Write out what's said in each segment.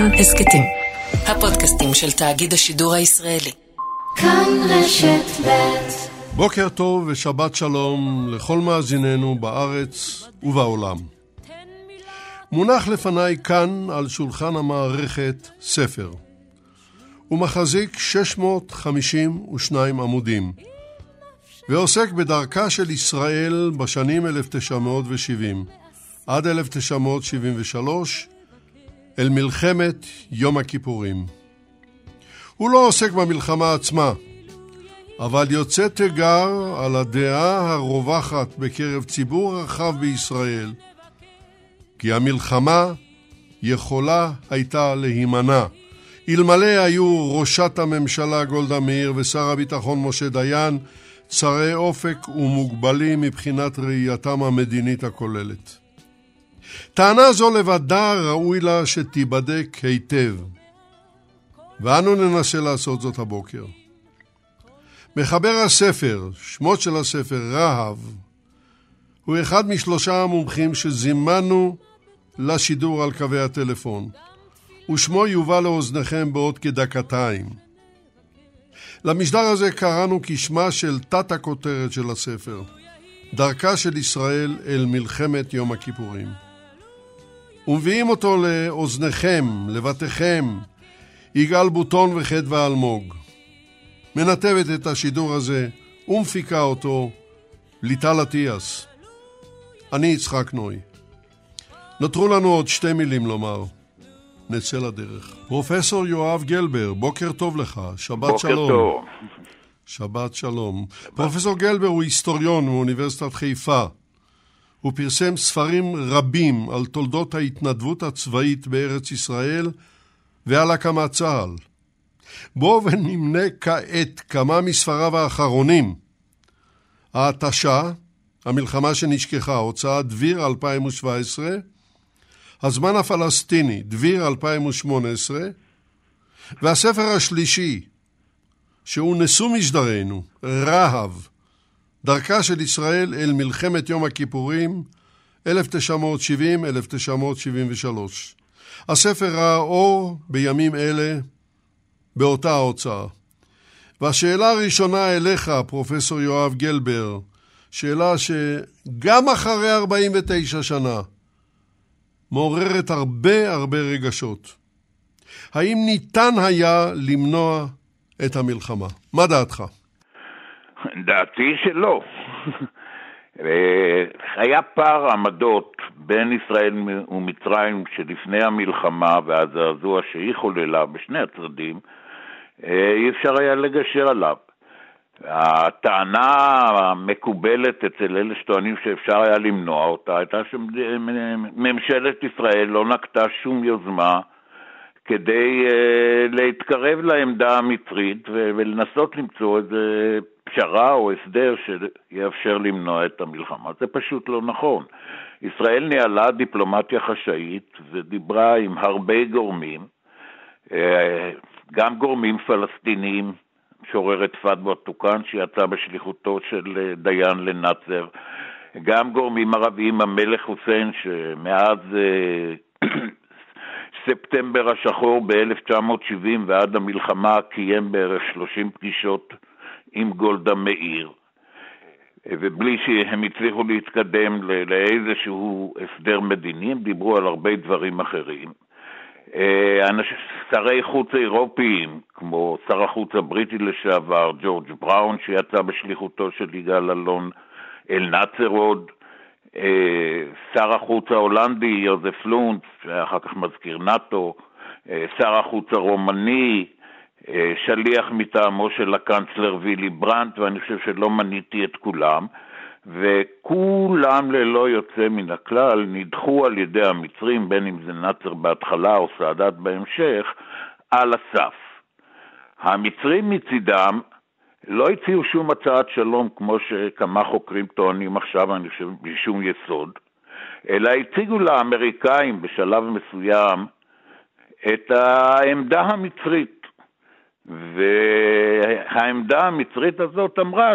כאן הסכתים. הפודקאסטים של תאגיד השידור הישראלי. כאן רשת ב' בוקר טוב ושבת שלום לכל מאזיננו בארץ ובעולם. מונח לפניי כאן על שולחן המערכת ספר. הוא מחזיק 652 עמודים, ועוסק בדרכה של ישראל בשנים 1970 עד 1973 אל מלחמת יום הכיפורים. הוא לא עוסק במלחמה עצמה, אבל יוצא תיגר על הדעה הרווחת בקרב ציבור רחב בישראל, כי המלחמה יכולה הייתה להימנע, אלמלא היו ראשת הממשלה גולדה מאיר ושר הביטחון משה דיין צרי אופק ומוגבלים מבחינת ראייתם המדינית הכוללת. טענה זו לבדה ראוי לה שתיבדק היטב, ואנו ננסה לעשות זאת הבוקר. מחבר הספר, שמות של הספר רהב, הוא אחד משלושה המומחים שזימנו לשידור על קווי הטלפון, ושמו יובא לאוזניכם בעוד כדקתיים. למשדר הזה קראנו כשמה של תת הכותרת של הספר, דרכה של ישראל אל מלחמת יום הכיפורים. ומביאים אותו לאוזניכם, לבתיכם, יגאל בוטון וחדווה אלמוג. מנתבת את השידור הזה ומפיקה אותו ליטל אטיאס. אני יצחק נוי. נותרו לנו עוד שתי מילים לומר. נצא לדרך. פרופסור יואב גלבר, בוקר טוב לך, שבת בוקר שלום. טוב. שבת שלום. פרופסור גלבר הוא היסטוריון מאוניברסיטת חיפה. הוא פרסם ספרים רבים על תולדות ההתנדבות הצבאית בארץ ישראל ועל הקמת צה"ל. בואו ונמנה כעת כמה מספריו האחרונים. ההתשה, המלחמה שנשכחה, הוצאת דביר 2017, הזמן הפלסטיני, דביר 2018, והספר השלישי, שהוא נשוא משדרנו, רהב, דרכה של ישראל אל מלחמת יום הכיפורים, 1970-1973. הספר ראה אור בימים אלה באותה ההוצאה. והשאלה הראשונה אליך, פרופסור יואב גלבר, שאלה שגם אחרי 49 שנה מעוררת הרבה הרבה רגשות. האם ניתן היה למנוע את המלחמה? מה דעתך? דעתי שלא. היה פער עמדות בין ישראל ומצרים שלפני המלחמה והזעזוע שהיא חוללה בשני הצדדים, אי אפשר היה לגשר עליו. הטענה המקובלת אצל אלה שטוענים שאפשר היה למנוע אותה הייתה שממשלת ישראל לא נקטה שום יוזמה כדי uh, להתקרב לעמדה המצרית ולנסות למצוא איזה פשרה או הסדר שיאפשר למנוע את המלחמה. זה פשוט לא נכון. ישראל ניהלה דיפלומטיה חשאית ודיברה עם הרבה גורמים, אה, גם גורמים פלסטיניים, משוררת פדווה טוקאן שיצא בשליחותו של אה, דיין לנאצר, גם גורמים ערביים, המלך חוסיין שמאז ספטמבר השחור ב-1970 ועד המלחמה קיים בערך 30 פגישות עם גולדה מאיר, ובלי שהם הצליחו להתקדם לאיזשהו הסדר מדיני, הם דיברו על הרבה דברים אחרים. אה, שרי חוץ אירופיים, כמו שר החוץ הבריטי לשעבר, ג'ורג' בראון, שיצא בשליחותו של יגאל אלון אל נאצר עוד, אה, שר החוץ ההולנדי יוזף לונץ, שהיה אחר כך מזכיר נאט"ו, אה, שר החוץ הרומני, שליח מטעמו של הקנצלר וילי ברנט, ואני חושב שלא מניתי את כולם, וכולם ללא יוצא מן הכלל נדחו על ידי המצרים, בין אם זה נאצר בהתחלה או סאדאת בהמשך, על הסף. המצרים מצידם לא הציעו שום הצעת שלום, כמו שכמה חוקרים טוענים עכשיו, אני חושב, בלי שום יסוד, אלא הציגו לאמריקאים בשלב מסוים את העמדה המצרית. והעמדה המצרית הזאת אמרה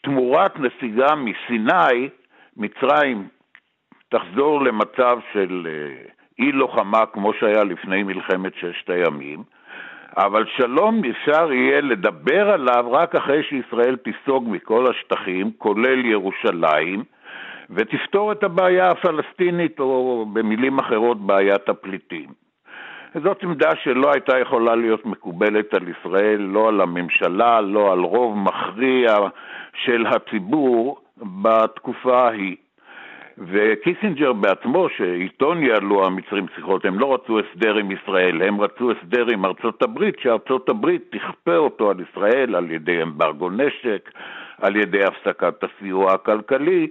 שתמורת נסיגה מסיני, מצרים תחזור למצב של אה, אי לוחמה כמו שהיה לפני מלחמת ששת הימים, אבל שלום אפשר יהיה לדבר עליו רק אחרי שישראל תיסוג מכל השטחים, כולל ירושלים, ותפתור את הבעיה הפלסטינית, או במילים אחרות, בעיית הפליטים. זאת עמדה שלא הייתה יכולה להיות מקובלת על ישראל, לא על הממשלה, לא על רוב מכריע של הציבור בתקופה ההיא. וקיסינג'ר בעצמו, שאיתו ניהלו המצרים שיחות, הם לא רצו הסדר עם ישראל, הם רצו הסדר עם ארצות הברית, שארצות הברית תכפה אותו על ישראל על ידי אמברגו נשק, על ידי הפסקת הסיוע הכלכלי.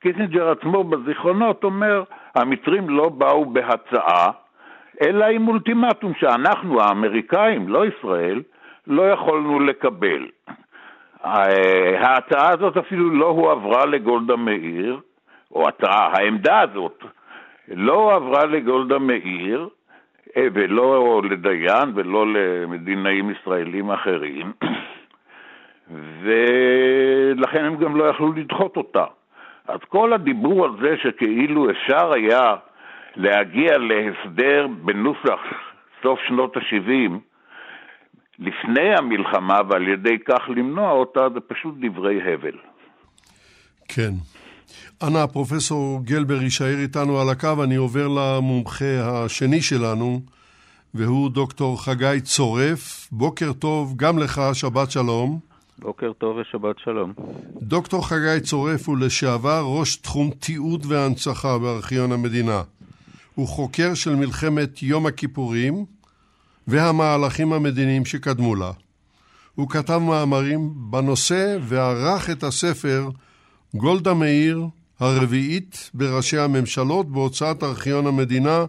קיסינג'ר עצמו בזיכרונות אומר, המצרים לא באו בהצעה, אלא עם אולטימטום שאנחנו, האמריקאים, לא ישראל, לא יכולנו לקבל. ההצעה הזאת אפילו לא הועברה לגולדה מאיר, או הצעה, העמדה הזאת, לא עברה לגולדה מאיר, אה, ולא לדיין ולא למדינאים ישראלים אחרים, ולכן הם גם לא יכלו לדחות אותה. אז כל הדיבור על זה שכאילו אפשר היה להגיע להסדר בנוסח סוף שנות ה-70 לפני המלחמה ועל ידי כך למנוע אותה, זה פשוט דברי הבל. כן. אנא, פרופסור גלבר יישאר איתנו על הקו, אני עובר למומחה השני שלנו, והוא דוקטור חגי צורף. בוקר טוב גם לך, שבת שלום. בוקר טוב ושבת שלום. דוקטור חגי צורף הוא לשעבר ראש תחום תיעוד והנצחה בארכיון המדינה. הוא חוקר של מלחמת יום הכיפורים והמהלכים המדיניים שקדמו לה. הוא כתב מאמרים בנושא וערך את הספר גולדה מאיר, הרביעית בראשי הממשלות בהוצאת ארכיון המדינה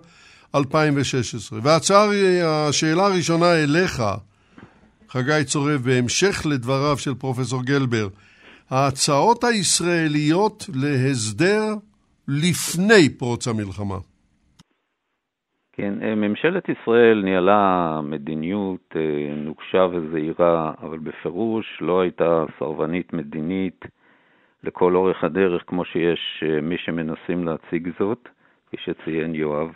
2016. והשאלה הראשונה אליך, חגי צורף, בהמשך לדבריו של פרופסור גלבר, ההצעות הישראליות להסדר לפני פרוץ המלחמה. כן, אה, ממשלת ישראל ניהלה מדיניות אה, נוקשה וזהירה, אבל בפירוש לא הייתה סרבנית מדינית לכל אורך הדרך, כמו שיש אה, מי שמנסים להציג זאת, כפי שציין יואב.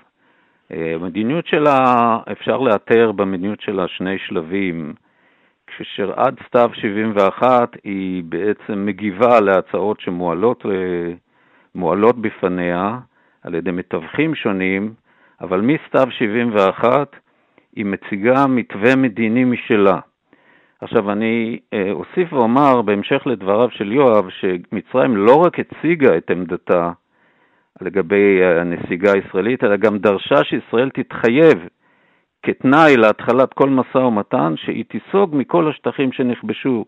המדיניות שלה, אפשר לאתר במדיניות שלה שני שלבים, כאשר עד סתיו 71 היא בעצם מגיבה להצעות שמועלות מועלות בפניה על ידי מתווכים שונים, אבל מסתיו 71 היא מציגה מתווה מדיני משלה. עכשיו אני אה, אוסיף ואומר, בהמשך לדבריו של יואב, שמצרים לא רק הציגה את עמדתה לגבי הנסיגה הישראלית, אלא גם דרשה שישראל תתחייב כתנאי להתחלת כל משא ומתן, שהיא תיסוג מכל השטחים שנכבשו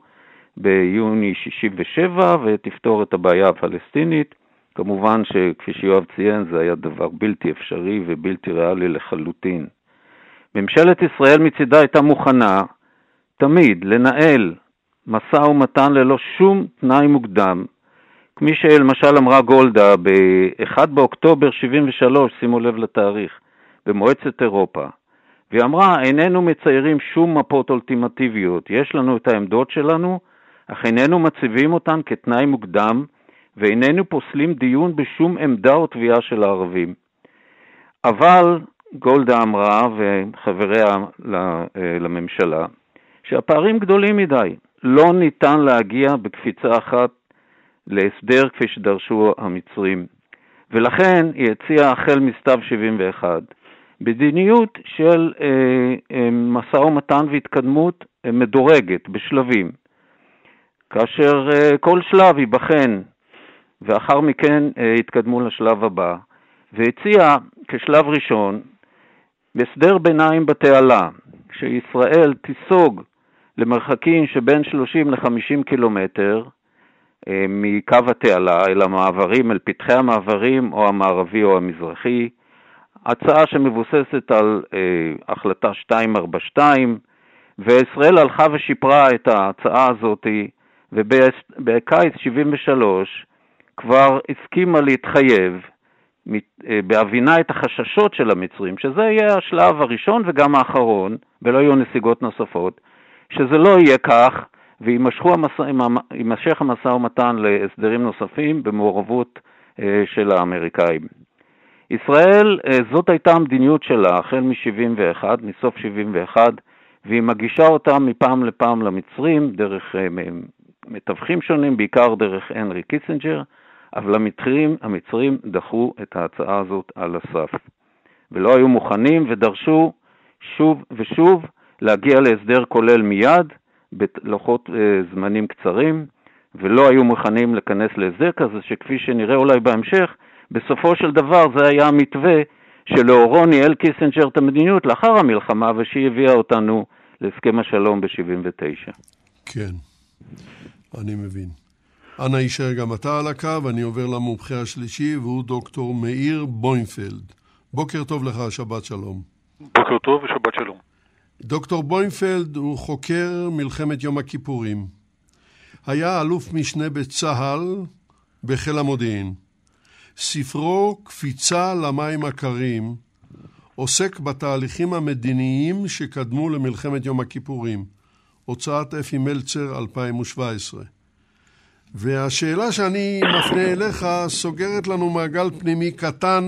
ביוני 67' ותפתור את הבעיה הפלסטינית. כמובן שכפי שיואב ציין, זה היה דבר בלתי אפשרי ובלתי ריאלי לחלוטין. ממשלת ישראל מצידה הייתה מוכנה תמיד לנהל משא ומתן ללא שום תנאי מוקדם, כפי שלמשל אמרה גולדה ב-1 באוקטובר 73, שימו לב לתאריך, במועצת אירופה, והיא אמרה, איננו מציירים שום מפות אולטימטיביות, יש לנו את העמדות שלנו, אך איננו מציבים אותן כתנאי מוקדם ואיננו פוסלים דיון בשום עמדה או תביעה של הערבים. אבל גולדה אמרה, וחבריה אה, לממשלה, שהפערים גדולים מדי. לא ניתן להגיע בקפיצה אחת להסדר כפי שדרשו המצרים. ולכן היא הציעה החל מסתיו 71 מדיניות של אה, אה, משא ומתן והתקדמות אה, מדורגת בשלבים, כאשר אה, כל שלב ייבחן ואחר מכן אה, התקדמו לשלב הבא, והציע כשלב ראשון הסדר ביניים בתעלה, שישראל תיסוג למרחקים שבין 30 ל-50 קילומטר אה, מקו התעלה אל המעברים, אל פתחי המעברים או המערבי או המזרחי, הצעה שמבוססת על אה, החלטה 242, וישראל הלכה ושיפרה את ההצעה הזאת, ובקיץ 73 כבר הסכימה להתחייב, אה, בהבינה את החששות של המצרים, שזה יהיה השלב הראשון וגם האחרון, ולא יהיו נסיגות נוספות, שזה לא יהיה כך, ויימשך המשא ומתן להסדרים נוספים במעורבות אה, של האמריקאים. ישראל, אה, זאת הייתה המדיניות שלה החל מ-71, מסוף 71, והיא מגישה אותה מפעם לפעם למצרים דרך מתווכים שונים, בעיקר דרך הנרי קיסינג'ר, אבל המצרים, המצרים דחו את ההצעה הזאת על הסף, ולא היו מוכנים ודרשו שוב ושוב להגיע להסדר כולל מיד, בלוחות אה, זמנים קצרים, ולא היו מוכנים להיכנס להסדר כזה, שכפי שנראה אולי בהמשך, בסופו של דבר זה היה המתווה שלאורו ניהל קיסינג'ר את המדיניות לאחר המלחמה, ושהיא הביאה אותנו להסכם השלום ב-79. כן, אני מבין. אנא הישאר גם אתה על הקו, אני עובר למומחה השלישי, והוא דוקטור מאיר בוימפלד. בוקר טוב לך, שבת שלום. בוקר טוב ושבת שלום. דוקטור בוימפלד הוא חוקר מלחמת יום הכיפורים. היה אלוף משנה בצה"ל בחיל המודיעין. ספרו "קפיצה למים הקרים" עוסק בתהליכים המדיניים שקדמו למלחמת יום הכיפורים. הוצאת אפי מלצר 2017. והשאלה שאני מפנה אליך סוגרת לנו מעגל פנימי קטן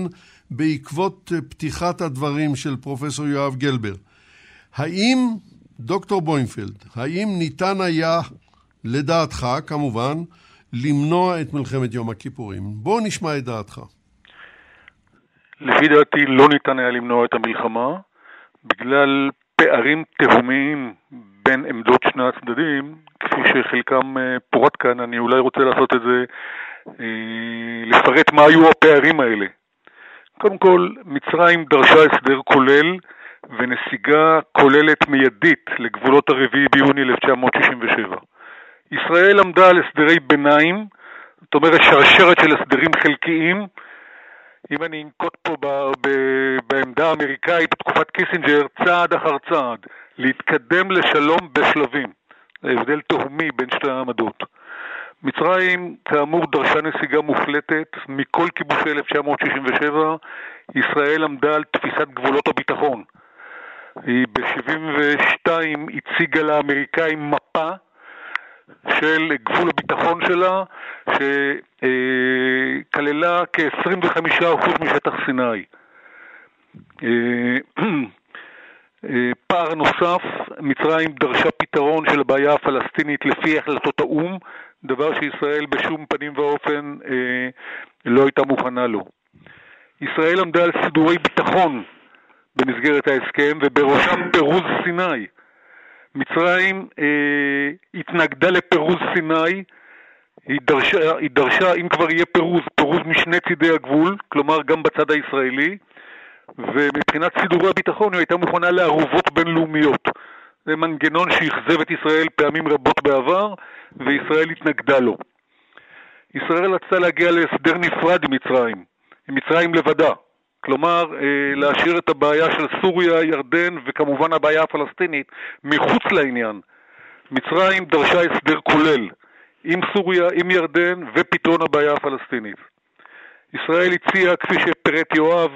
בעקבות פתיחת הדברים של פרופסור יואב גלבר. האם, דוקטור בוינפלד, האם ניתן היה, לדעתך כמובן, למנוע את מלחמת יום הכיפורים? בוא נשמע את דעתך. לפי דעתי לא ניתן היה למנוע את המלחמה בגלל פערים תהומיים בין עמדות שני הצדדים, כפי שחלקם אה, פורט כאן, אני אולי רוצה לעשות את זה, אה, לפרט מה היו הפערים האלה. קודם כל, מצרים דרשה הסדר כולל ונסיגה כוללת מיידית לגבולות הרביעי ביוני 1967. ישראל עמדה על הסדרי ביניים, זאת אומרת שרשרת של הסדרים חלקיים. אם אני אנקוט פה ב, ב, בעמדה האמריקאית בתקופת קיסינג'ר, צעד אחר צעד, להתקדם לשלום בשלבים. זה הבדל תהומי בין שתי העמדות. מצרים, כאמור, דרשה נסיגה מוחלטת מכל כיבושי 1967. ישראל עמדה על תפיסת גבולות הביטחון. היא ב-72 הציגה לאמריקאים מפה של גבול הביטחון שלה, שכללה כ-25% משטח סיני. פער נוסף, מצרים דרשה פתרון של הבעיה הפלסטינית לפי החלטות האו"ם, דבר שישראל בשום פנים ואופן אה, לא הייתה מוכנה לו. ישראל עמדה על סידורי ביטחון במסגרת ההסכם, ובראשם פירוז סיני. מצרים אה, התנגדה לפירוז סיני, היא דרשה, היא דרשה, אם כבר יהיה פירוז, פירוז משני צידי הגבול, כלומר גם בצד הישראלי, ומבחינת סידורי הביטחון היא הייתה מוכנה לערובות בינלאומיות. זה מנגנון שאכזב את ישראל פעמים רבות בעבר, וישראל התנגדה לו. ישראל רצתה להגיע להסדר נפרד עם מצרים, עם מצרים לבדה. כלומר, אה, להשאיר את הבעיה של סוריה, ירדן וכמובן הבעיה הפלסטינית מחוץ לעניין. מצרים דרשה הסדר כולל עם סוריה, עם ירדן ופתרון הבעיה הפלסטינית. ישראל הציעה, כפי שפירט יואב,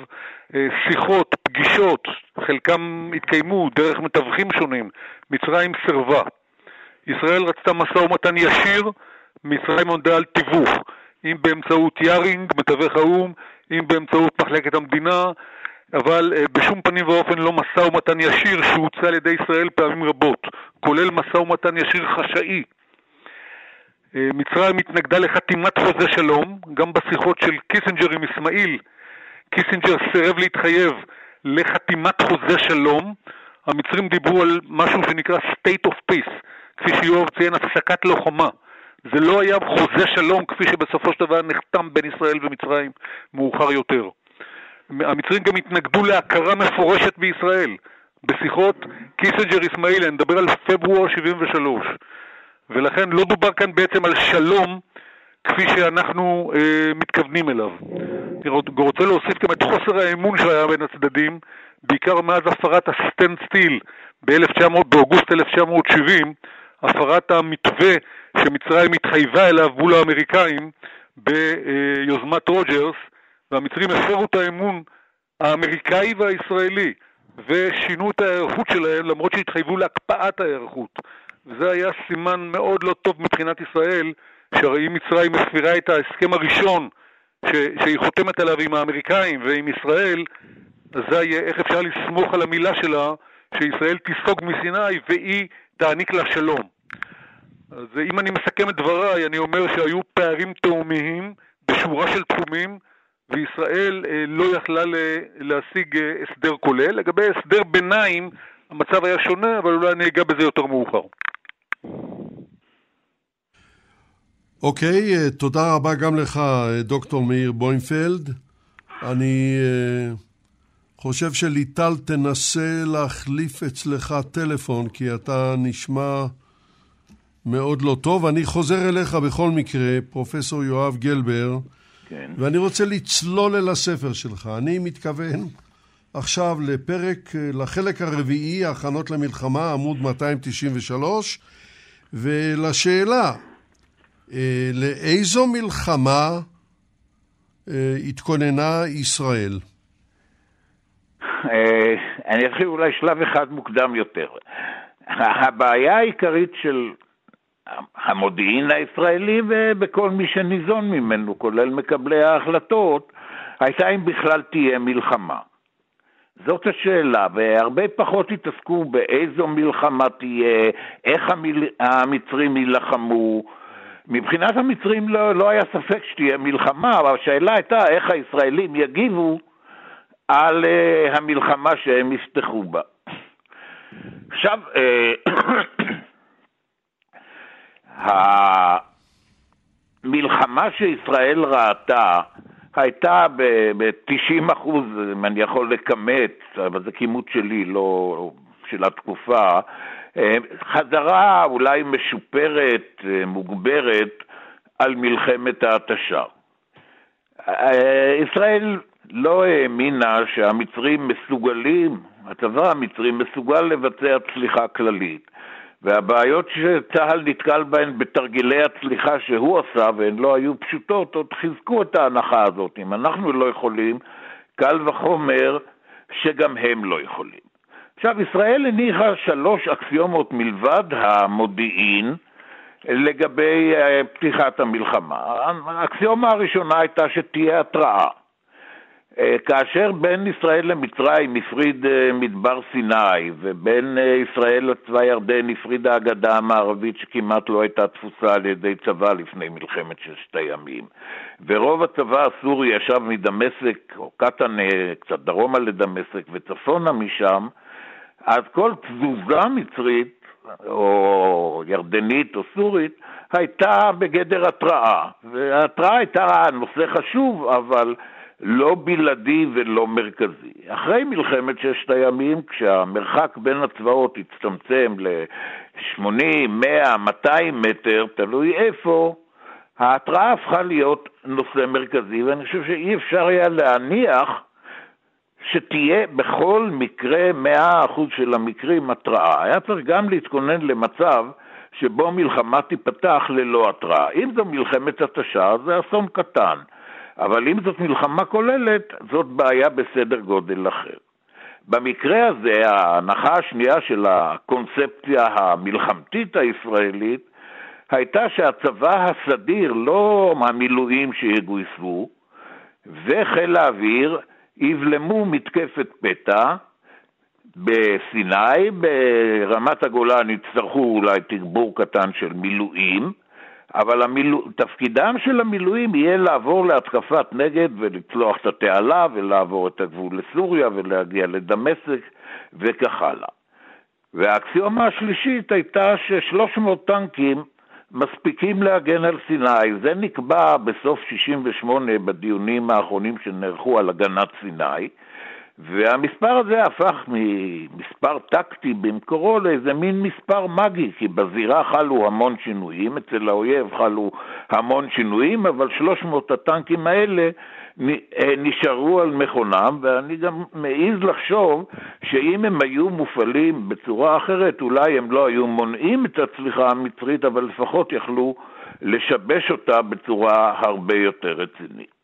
שיחות, פגישות, חלקם התקיימו דרך מתווכים שונים, מצרים סירבה. ישראל רצתה משא ומתן ישיר, מצרים עמדה על תיווך, אם באמצעות יארינג, מתווך האו"ם, אם באמצעות מחלקת המדינה, אבל אה, בשום פנים ואופן לא משא ומתן ישיר שהוצע על ידי ישראל פעמים רבות, כולל משא ומתן ישיר חשאי. אה, מצרים התנגדה לחתימת חוזה שלום, גם בשיחות של קיסינג'ר עם אסמאעיל, קיסינג'ר סירב להתחייב לחתימת חוזה שלום, המצרים דיברו על משהו שנקרא state of peace, כפי שיואב ציין, הפסקת לוחמה. זה לא היה חוזה שלום כפי שבסופו של דבר נחתם בין ישראל ומצרים מאוחר יותר. המצרים גם התנגדו להכרה מפורשת בישראל. בשיחות קיסינג'ר אסמאעיל, אני מדבר על פברואר 73. ולכן לא דובר כאן בעצם על שלום כפי שאנחנו אה, מתכוונים אליו. אני רוצה להוסיף גם את חוסר האמון שהיה בין הצדדים, בעיקר מאז הפרת ה standstill באוגוסט 1970, הפרת המתווה שמצרים התחייבה אליו מול האמריקאים ביוזמת רוג'רס, והמצרים הפרו את האמון האמריקאי והישראלי ושינו את ההיערכות שלהם למרות שהתחייבו להקפאת ההיערכות. וזה היה סימן מאוד לא טוב מבחינת ישראל, שהרי אם מצרים מפרה את ההסכם הראשון שהיא חותמת עליו עם האמריקאים ועם ישראל, אזי איך אפשר לסמוך על המילה שלה שישראל תיסוג מסיני והיא תעניק לה שלום. אז אם אני מסכם את דבריי, אני אומר שהיו פערים תאומיים בשורה של תחומים, וישראל אה, לא יכלה להשיג אה, הסדר כולל. לגבי הסדר ביניים, המצב היה שונה, אבל אולי אני אגע בזה יותר מאוחר. אוקיי, okay, תודה רבה גם לך, דוקטור מאיר בוינפלד. אני uh, חושב שליטל תנסה להחליף אצלך טלפון, כי אתה נשמע מאוד לא טוב. אני חוזר אליך בכל מקרה, פרופסור יואב גלבר, כן. ואני רוצה לצלול אל הספר שלך. אני מתכוון עכשיו לפרק, לחלק הרביעי, הכנות למלחמה, עמוד 293, ולשאלה, אה, לאיזו מלחמה אה, התכוננה ישראל? אה, אני אתחיל אולי שלב אחד מוקדם יותר. הבעיה העיקרית של המודיעין הישראלי ובכל מי שניזון ממנו, כולל מקבלי ההחלטות, הייתה אם בכלל תהיה מלחמה. זאת השאלה, והרבה פחות התעסקו באיזו מלחמה תהיה, איך המצרים יילחמו. מבחינת המצרים לא, לא היה ספק שתהיה מלחמה, אבל השאלה הייתה איך הישראלים יגיבו על uh, המלחמה שהם יפתחו בה. עכשיו, uh, המלחמה שישראל ראתה הייתה ב-90 אחוז, אם אני יכול לכמת, אבל זה כימות שלי, לא של התקופה, אה, חזרה אולי משופרת, אה, מוגברת, על מלחמת ההתשה. אה, ישראל לא האמינה שהמצרים מסוגלים, הצבא המצרי מסוגל לבצע צליחה כללית. והבעיות שצה"ל נתקל בהן בתרגילי הצליחה שהוא עשה, והן לא היו פשוטות, עוד חיזקו את ההנחה הזאת. אם אנחנו לא יכולים, קל וחומר שגם הם לא יכולים. עכשיו, ישראל הניחה שלוש אקסיומות מלבד המודיעין לגבי אה, פתיחת המלחמה. האקסיומה הראשונה הייתה שתהיה התראה. אה, כאשר בין ישראל למצרים הפריד אה, מדבר סיני ובין ישראל לצבא ירדן הפרידה הגדה המערבית שכמעט לא הייתה תפוסה על ידי צבא לפני מלחמת ששת הימים ורוב הצבא הסורי ישב מדמשק או קטן קצת דרומה לדמשק וצפונה משם אז כל תזוזה מצרית או ירדנית או סורית הייתה בגדר התראה וההתראה הייתה נושא חשוב אבל לא בלעדי ולא מרכזי. אחרי מלחמת ששת הימים, כשהמרחק בין הצבאות הצטמצם ל-80, 100, 200 מטר, תלוי איפה, ההתראה הפכה להיות נושא מרכזי, ואני חושב שאי אפשר היה להניח שתהיה בכל מקרה 100% של המקרים התראה. היה צריך גם להתכונן למצב שבו מלחמה תיפתח ללא התראה. אם זו מלחמת התשה, זה אסון קטן. אבל אם זאת מלחמה כוללת, זאת בעיה בסדר גודל אחר. במקרה הזה, ההנחה השנייה של הקונספציה המלחמתית הישראלית הייתה שהצבא הסדיר, לא המילואים שיגויסו, וחיל האוויר יבלמו מתקפת פתע בסיני, ברמת הגולן יצטרכו אולי תגבור קטן של מילואים, אבל המילו... תפקידם של המילואים יהיה לעבור להתקפת נגד ולצלוח את התעלה ולעבור את הגבול לסוריה ולהגיע לדמשק וכך הלאה. והאקסיומה השלישית הייתה ש-300 טנקים מספיקים להגן על סיני. זה נקבע בסוף 68' בדיונים האחרונים שנערכו על הגנת סיני, והמספר הזה הפך ממספר טקטי במקורו לאיזה מין מספר מגי, כי בזירה חלו המון שינויים, אצל האויב חלו המון שינויים, אבל 300 הטנקים האלה נשארו על מכונם, ואני גם מעז לחשוב שאם הם היו מופעלים בצורה אחרת, אולי הם לא היו מונעים את הצליחה המצרית, אבל לפחות יכלו לשבש אותה בצורה הרבה יותר רצינית.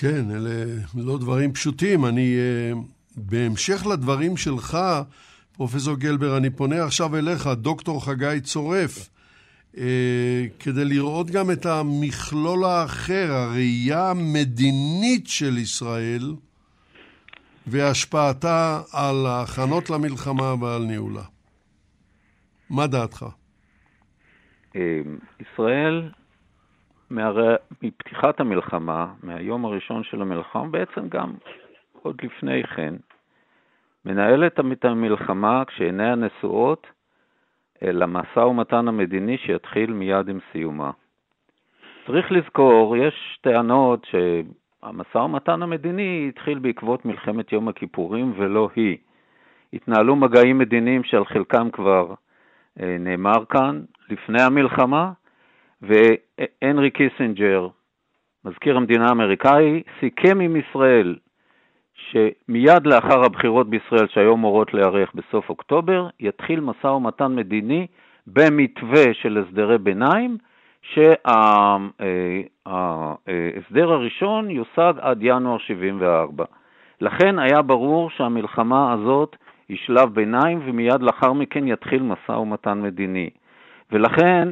כן, אלה לא דברים פשוטים. אני, uh, בהמשך לדברים שלך, פרופסור גלבר, אני פונה עכשיו אליך, דוקטור חגי צורף. אה, כדי לראות גם את המכלול האחר, הראייה המדינית של ישראל והשפעתה על ההכנות למלחמה ועל ניהולה. מה דעתך? אה, ישראל, מהרי, מפתיחת המלחמה, מהיום הראשון של המלחמה, בעצם גם עוד לפני כן, מנהלת את המלחמה כשעיניה נשואות אל המשא ומתן המדיני שיתחיל מיד עם סיומה. צריך לזכור, יש טענות שהמשא ומתן המדיני התחיל בעקבות מלחמת יום הכיפורים ולא היא. התנהלו מגעים מדיניים שעל חלקם כבר אה, נאמר כאן לפני המלחמה, והנרי קיסינג'ר, מזכיר המדינה האמריקאי, סיכם עם ישראל שמיד לאחר הבחירות בישראל, שהיו אמורות להיערך בסוף אוקטובר, יתחיל משא ומתן מדיני במתווה של הסדרי ביניים, שההסדר הראשון יושג עד ינואר 74. לכן היה ברור שהמלחמה הזאת היא שלב ביניים ומיד לאחר מכן יתחיל משא ומתן מדיני. ולכן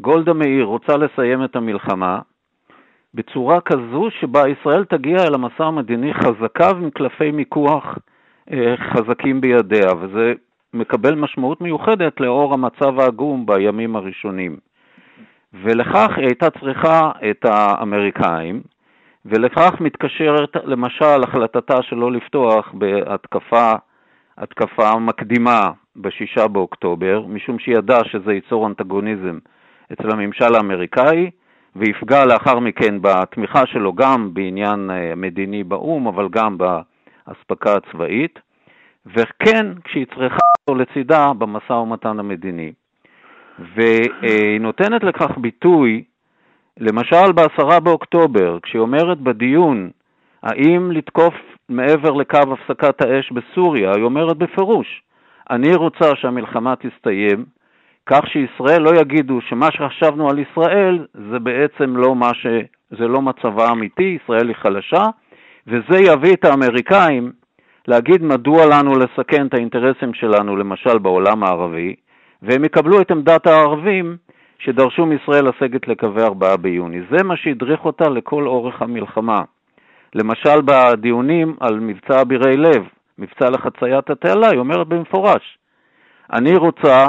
גולדה מאיר רוצה לסיים את המלחמה, בצורה כזו שבה ישראל תגיע אל המשא המדיני חזקה ועם קלפי מיקוח אה, חזקים בידיה, וזה מקבל משמעות מיוחדת לאור המצב העגום בימים הראשונים. ולכך היא הייתה צריכה את האמריקאים, ולכך מתקשרת למשל החלטתה שלא לפתוח בהתקפה התקפה מקדימה בשישה באוקטובר, משום שהיא ידעה שזה ייצור אנטגוניזם אצל הממשל האמריקאי, ויפגע לאחר מכן בתמיכה שלו גם בעניין אה, מדיני באו"ם, אבל גם באספקה הצבאית, וכן כשהיא צריכה אותו לצידה במשא ומתן המדיני. והיא נותנת לכך ביטוי, למשל בעשרה באוקטובר, כשהיא אומרת בדיון האם לתקוף מעבר לקו הפסקת האש בסוריה, היא אומרת בפירוש, אני רוצה שהמלחמה תסתיים, כך שישראל לא יגידו שמה שחשבנו על ישראל זה בעצם לא, מה ש... זה לא מצבה האמיתי, ישראל היא חלשה, וזה יביא את האמריקאים להגיד מדוע לנו לסכן את האינטרסים שלנו, למשל בעולם הערבי, והם יקבלו את עמדת הערבים שדרשו מישראל לסגת לקווי 4 ביוני. זה מה שהדריך אותה לכל אורך המלחמה. למשל בדיונים על מבצע אבירי לב, מבצע לחציית התעלה, היא אומרת במפורש, אני רוצה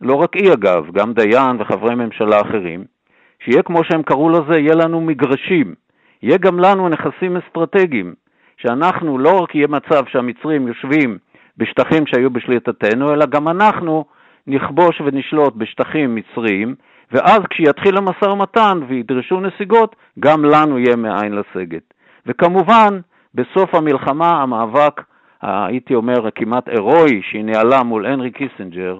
לא רק היא אגב, גם דיין וחברי ממשלה אחרים, שיהיה כמו שהם קראו לזה, יהיה לנו מגרשים, יהיה גם לנו נכסים אסטרטגיים, שאנחנו לא רק יהיה מצב שהמצרים יושבים בשטחים שהיו בשליטתנו, אלא גם אנחנו נכבוש ונשלוט בשטחים מצריים, ואז כשיתחיל המשא ומתן וידרשו נסיגות, גם לנו יהיה מאין לסגת. וכמובן, בסוף המלחמה המאבק, הייתי אומר, כמעט הירואי, שהיא ניהלה מול הנרי קיסינג'ר,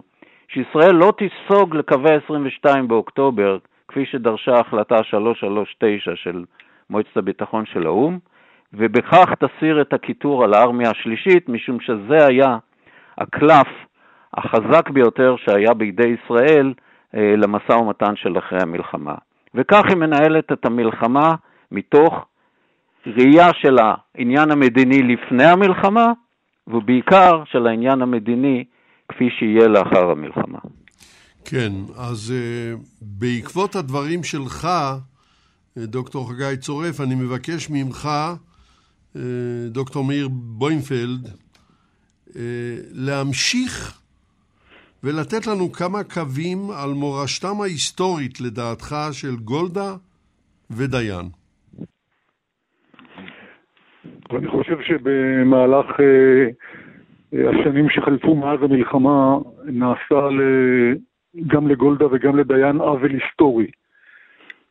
שישראל לא תיסוג לקווי 22 באוקטובר, כפי שדרשה החלטה 339 של מועצת הביטחון של האו"ם, ובכך תסיר את הקיטור על הארמיה השלישית, משום שזה היה הקלף החזק ביותר שהיה בידי ישראל אה, למשא ומתן של אחרי המלחמה. וכך היא מנהלת את המלחמה מתוך ראייה של העניין המדיני לפני המלחמה, ובעיקר של העניין המדיני כפי שיהיה לאחר המלחמה. כן, אז uh, בעקבות הדברים שלך, אה, דוקטור חגי צורף, אני מבקש ממך, uh, דוקטור מאיר בוינפלד, uh, להמשיך ולתת לנו כמה קווים על מורשתם ההיסטורית, לדעתך, של גולדה ודיין. אני חושב שבמהלך השנים שחלפו מאז המלחמה נעשה גם לגולדה וגם לדיין עוול היסטורי.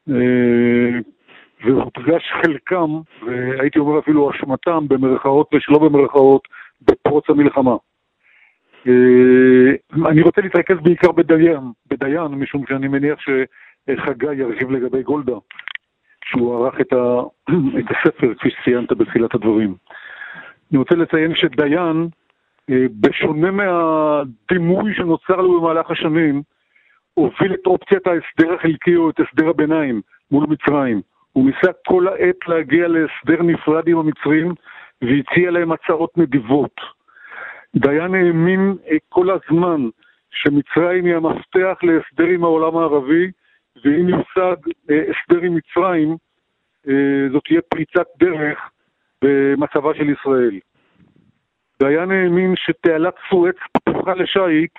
אה, והודגש חלקם, והייתי אומר אפילו אשמתם, במרכאות ושלא במרכאות, בפרוץ המלחמה. אה, אני רוצה להתרכז בעיקר בדיין, בדיין, משום שאני מניח שחגי ירחיב לגבי גולדה, שהוא ערך את, ה, את הספר, כפי שציינת בתחילת הדברים. אני רוצה לציין שדיין, בשונה מהדימוי שנוצר לו במהלך השנים, הוביל את אופציית ההסדר החלקי או את הסדר הביניים מול מצרים. הוא ניסה כל העת להגיע להסדר נפרד עם המצרים והציע להם הצעות נדיבות. דיין האמין אה, כל הזמן שמצרים היא המפתח להסדר עם העולם הערבי, ואם יושג אה, הסדר עם מצרים, אה, זאת תהיה פריצת דרך במצבה של ישראל. דיין האמין שתעלת סואץ פתוחה לשיט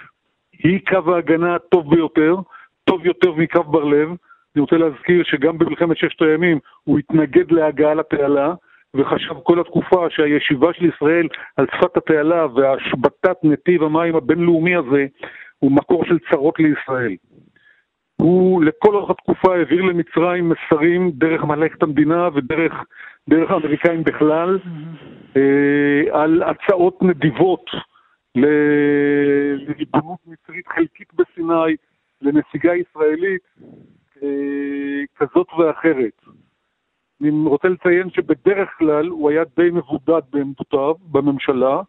היא קו ההגנה הטוב ביותר, טוב יותר מקו בר לב. אני רוצה להזכיר שגם במלחמת ששת הימים הוא התנגד להגעה לתעלה, וחשב כל התקופה שהישיבה של ישראל על שפת התעלה והשבתת נתיב המים הבינלאומי הזה הוא מקור של צרות לישראל. הוא לכל אורך התקופה העביר למצרים מסרים דרך מלאכת המדינה ודרך דרך האמריקאים בכלל אה, על הצעות נדיבות לריבונות מצרית חלקית בסיני, לנסיגה ישראלית אה, כזאת ואחרת. אני רוצה לציין שבדרך כלל הוא היה די מבודד בעמדותיו בממשלה,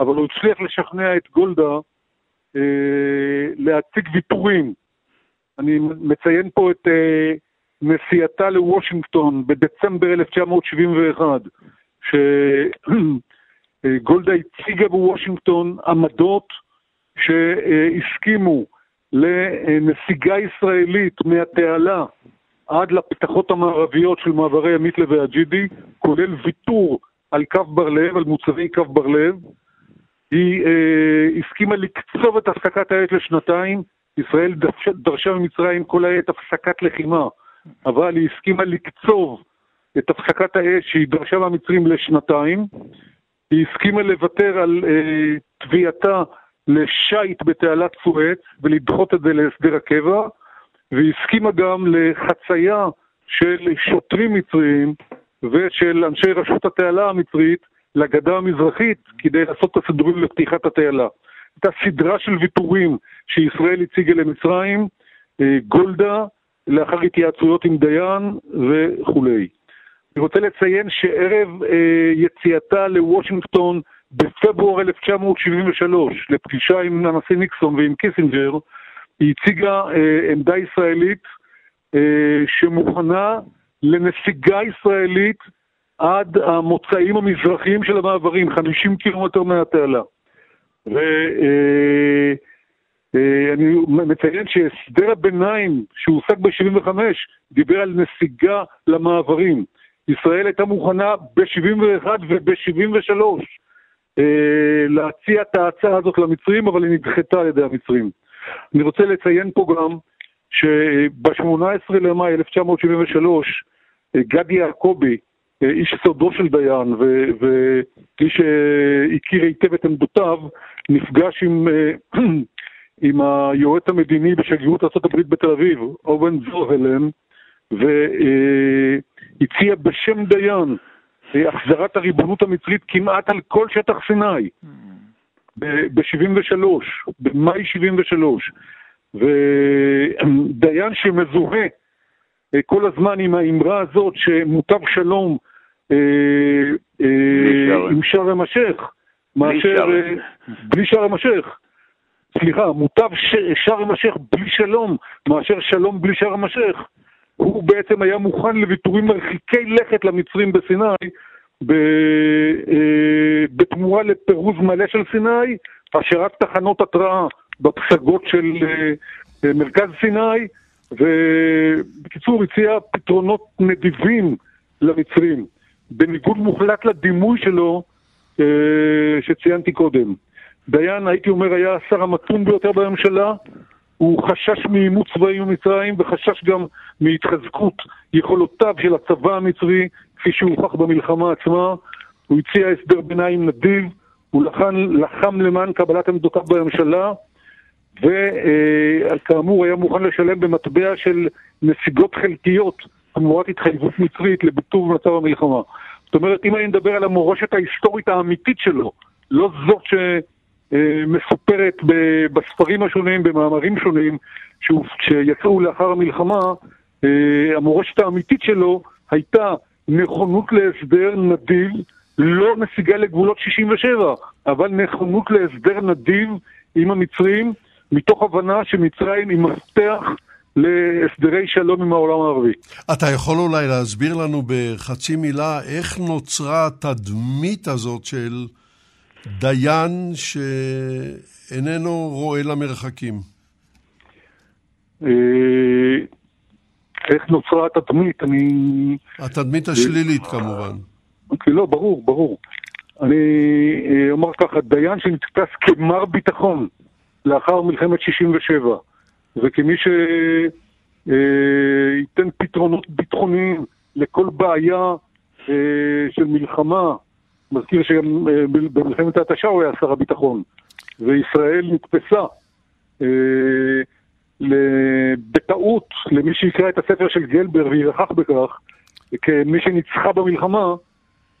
אבל הוא הצליח לשכנע את גולדה אה, להציג ויתורים. אני מציין פה את אה, נסיעתה לוושינגטון בדצמבר 1971, שגולדה הציגה בוושינגטון עמדות שהסכימו לנסיגה ישראלית מהתעלה עד לפתחות המערביות של מעברי המיתלה והג'ידי, כולל ויתור על קו בר לב, על מוצבי קו בר לב. היא אה, הסכימה לקצוב את הפסקת האש לשנתיים, ישראל דרשה, ממצרים כל העת הפסקת לחימה, אבל היא הסכימה לקצוב את הפסקת האש שהיא דרשה מהמצרים לשנתיים. היא הסכימה לוותר על אה, תביעתה לשיט בתעלת סואץ ולדחות את זה להסדר הקבע, והיא הסכימה גם לחצייה של שוטרים מצריים ושל אנשי רשות התעלה המצרית לגדה המזרחית כדי לעשות את הסידורים לפתיחת התעלה. הייתה סדרה של ויתורים שישראל הציגה למצרים, אה, גולדה, לאחר התייעצויות עם דיין וכולי. אני רוצה לציין שערב אה, יציאתה לוושינגטון בפברואר 1973, לפגישה עם הנשיא ניקסון ועם קיסינג'ר, היא הציגה אה, עמדה ישראלית שמוכנה לנסיגה ישראלית עד המוצאים המזרחיים של המעברים, 50 קילומטר מהתעלה. ואני אה, אה, מציין שהסדר הביניים שהושג ב-75 דיבר על נסיגה למעברים. ישראל הייתה מוכנה ב-71 וב-73 אה, להציע את ההצעה הזאת למצרים, אבל היא נדחתה על ידי המצרים. אני רוצה לציין פה גם שב-18 למאי 1973, גדי יעקבי, איש סודו של דיין ואיש שהכיר היטב את עמדותיו, נפגש עם, עם היועץ המדיני בשגרירות ארה"ב בתל אביב, אובן זוהלן, והציע בשם דיין החזרת הריבונות המצרית כמעט על כל שטח סיני. ב-73, במאי 73, ודיין שמזוהה אה, כל הזמן עם האמרה הזאת שמוטב שלום אה, אה, עם שארם א-שייח, מאשר בלי שארם א-שייח. סליחה, מוטב שארם א-שייח בלי שלום, מאשר שלום בלי שארם א-שייח. הוא בעצם היה מוכן לוויתורים מרחיקי לכת למצרים בסיני, בתמורה לפירוז מלא של סיני, השארת תחנות התרעה בפסגות של מרכז סיני, ובקיצור הציע פתרונות נדיבים למצרים, בניגוד מוחלט לדימוי שלו שציינתי קודם. דיין, הייתי אומר, היה השר המתון ביותר בממשלה, הוא חשש מעימות צבאי במצרים וחשש גם מהתחזקות יכולותיו של הצבא המצרי, כפי שהוכח במלחמה עצמה. הוא הציע הסדר ביניים נדיב, הוא לחם, לחם למען קבלת עמדותיו בממשלה, וכאמור היה מוכן לשלם במטבע של נסיגות חלקיות תמורת התחייבות מצרית לביטור מצב המלחמה. זאת אומרת, אם אני מדבר על המורשת ההיסטורית האמיתית שלו, לא זאת שמסופרת בספרים השונים, במאמרים שונים, שיצאו לאחר המלחמה, אה, המורשת האמיתית שלו הייתה נכונות להסדר נדיב, לא נסיגה לגבולות 67, אבל נכונות להסדר נדיב עם המצרים, מתוך הבנה שמצרים היא מפתח להסדרי שלום עם העולם הערבי. אתה יכול אולי להסביר לנו בחצי מילה איך נוצרה התדמית הזאת של דיין שאיננו רואה למרחקים? אה, איך נוצרה התדמית? אני... התדמית השלילית כמובן. אוקיי, לא, ברור, ברור. אני אה, אומר ככה, דיין שנתפס כמר ביטחון לאחר מלחמת 67, וכמי שייתן אה, פתרונות ביטחוניים לכל בעיה של מלחמה, מזכיר שגם במלחמת ההתשה הוא היה שר הביטחון, וישראל נתפסה בטעות למי שיקרא את הספר של גלבר וירחח בכך, כמי שניצחה במלחמה,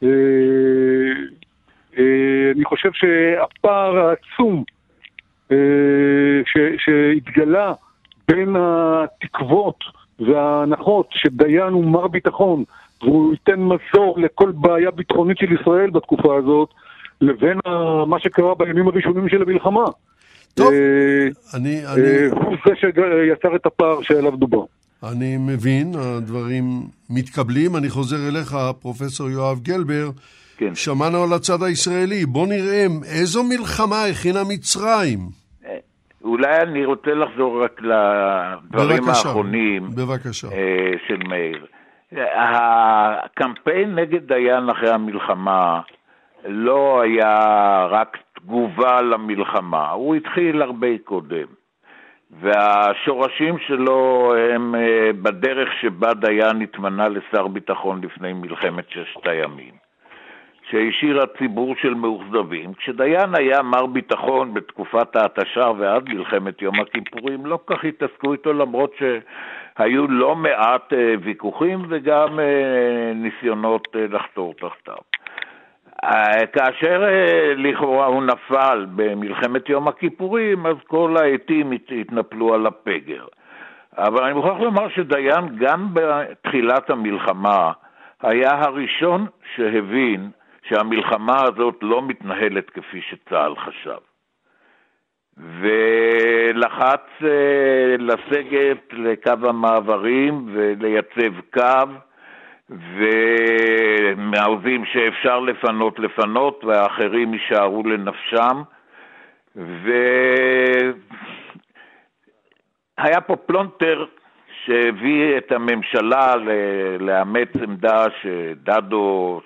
אה, אני חושב שהפער העצום אה, שהתגלה בין התקוות וההנחות שדיין הוא מר ביטחון והוא ייתן מזור לכל בעיה ביטחונית של ישראל בתקופה הזאת, לבין מה שקרה בימים הראשונים של המלחמה. טוב, אה, אני... אני... הוא זה שיצר את הפער שעליו דובר. אני מבין, הדברים מתקבלים. אני חוזר אליך, פרופסור יואב גלבר. כן. שמענו על הצד הישראלי. בוא נראה איזו מלחמה הכינה מצרים. אה, אולי אני רוצה לחזור רק לדברים בבקשה, האחרונים בבקשה. אה, של מאיר. הקמפיין נגד דיין אחרי המלחמה לא היה רק תגובה למלחמה, הוא התחיל הרבה קודם. והשורשים שלו הם אה, בדרך שבה דיין התמנה לשר ביטחון לפני מלחמת ששת הימים. שהשאיר הציבור של מאוכזבים. כשדיין היה מר ביטחון בתקופת ההתשה ועד מלחמת יום הכיפורים, לא כך התעסקו איתו למרות שהיו לא מעט אה, ויכוחים וגם אה, ניסיונות אה, לחתור תחתיו. כאשר לכאורה הוא נפל במלחמת יום הכיפורים, אז כל העטים התנפלו על הפגר. אבל אני מוכרח לומר שדיין גם בתחילת המלחמה היה הראשון שהבין שהמלחמה הזאת לא מתנהלת כפי שצה"ל חשב. ולחץ אה, לסגת לקו המעברים ולייצב קו, ומהאויבים שאפשר לפנות, לפנות, והאחרים יישארו לנפשם. והיה פה פלונטר שהביא את הממשלה לאמץ עמדה שדדו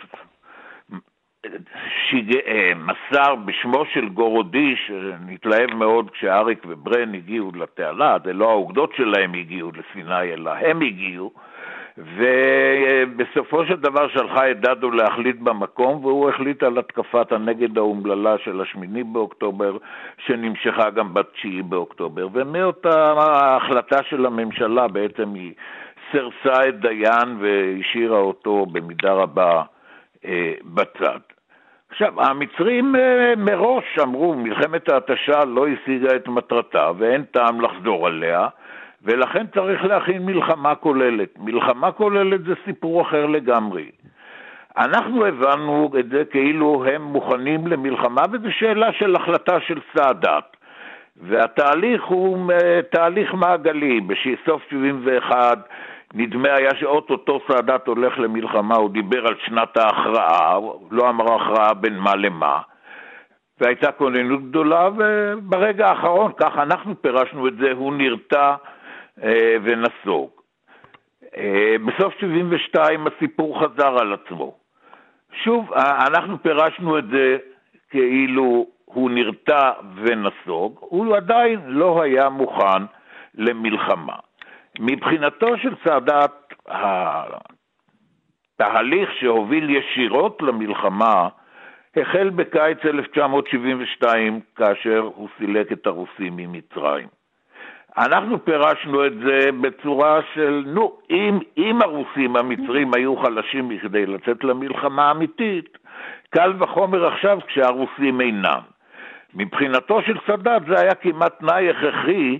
שיג... אה, מסר בשמו של גורודי, שנתלהב מאוד כשאריק וברן הגיעו לתעלה, זה לא האוגדות שלהם הגיעו לסיני, אלא הם הגיעו, ובסופו של דבר שלחה את דדו להחליט במקום, והוא החליט על התקפת הנגד האומללה של השמיני באוקטובר, שנמשכה גם בתשיעי באוקטובר, ומאותה ההחלטה של הממשלה בעצם היא סירסה את דיין והשאירה אותו במידה רבה אה, בצד. עכשיו, המצרים אה, מראש אמרו, מלחמת ההתשה לא השיגה את מטרתה ואין טעם לחזור עליה, ולכן צריך להכין מלחמה כוללת. מלחמה כוללת זה סיפור אחר לגמרי. אנחנו הבנו את זה כאילו הם מוכנים למלחמה, וזו שאלה של החלטה של סאדאת. והתהליך הוא אה, תהליך מעגלי. בסוף 71' נדמה היה שאו-טו-טו סאדאת הולך למלחמה, הוא דיבר על שנת ההכרעה, לא אמר הכרעה בין מה למה, והייתה כוננות גדולה, וברגע האחרון, כך אנחנו פירשנו את זה, הוא נרתע אה, ונסוג. אה, בסוף 72' הסיפור חזר על עצמו. שוב, אנחנו פירשנו את זה כאילו הוא נרתע ונסוג, הוא עדיין לא היה מוכן למלחמה. מבחינתו של סאדאת, התהליך שהוביל ישירות למלחמה החל בקיץ 1972, כאשר הוא סילק את הרוסים ממצרים. אנחנו פירשנו את זה בצורה של, נו, אם, אם הרוסים המצרים היו חלשים מכדי לצאת למלחמה אמיתית, קל וחומר עכשיו כשהרוסים אינם. מבחינתו של סאדאת זה היה כמעט תנאי הכרחי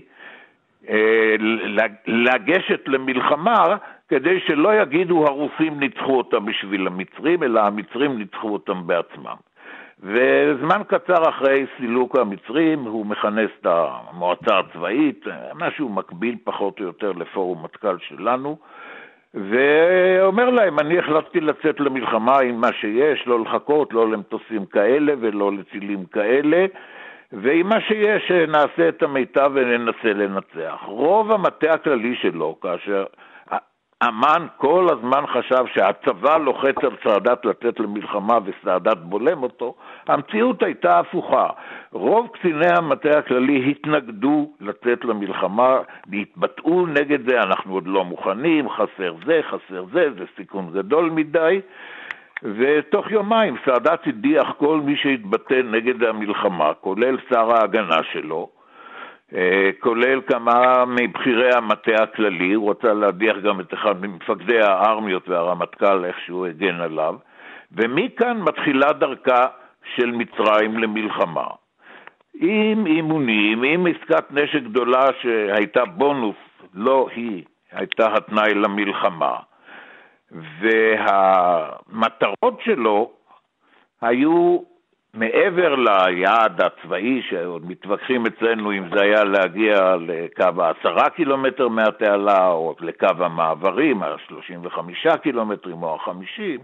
לגשת למלחמה כדי שלא יגידו הרוסים ניצחו אותם בשביל המצרים, אלא המצרים ניצחו אותם בעצמם. וזמן קצר אחרי סילוק המצרים הוא מכנס את המועצה הצבאית, משהו מקביל פחות או יותר לפורום מטכ"ל שלנו, ואומר להם, אני החלטתי לצאת למלחמה עם מה שיש, לא לחכות, לא למטוסים כאלה ולא לטילים כאלה, ועם מה שיש נעשה את המיטב וננסה לנצח. רוב המטה הכללי שלו, כאשר אמן כל הזמן חשב שהצבא לוחץ על סאדאת לצאת למלחמה וסאדאת בולם אותו, המציאות הייתה הפוכה. רוב קציני המטה הכללי התנגדו לצאת למלחמה, והתבטאו נגד זה, אנחנו עוד לא מוכנים, חסר זה, חסר זה, זה סיכון גדול מדי. ותוך יומיים סאדאת הדיח כל מי שהתבטא נגד המלחמה, כולל שר ההגנה שלו, אה, כולל כמה מבכירי המטה הכללי, הוא רצה להדיח גם את אחד ממפקדי הארמיות והרמטכ"ל, איך שהוא הגן עליו, ומכאן מתחילה דרכה של מצרים למלחמה. עם אימונים, עם עסקת נשק גדולה שהייתה בונוס, לא היא, הייתה התנאי למלחמה. והמטרות שלו היו מעבר ליעד הצבאי, שעוד מתווכחים אצלנו אם זה היה להגיע לקו העשרה קילומטר מהתעלה או לקו המעברים, ה-35 קילומטרים או ה-50,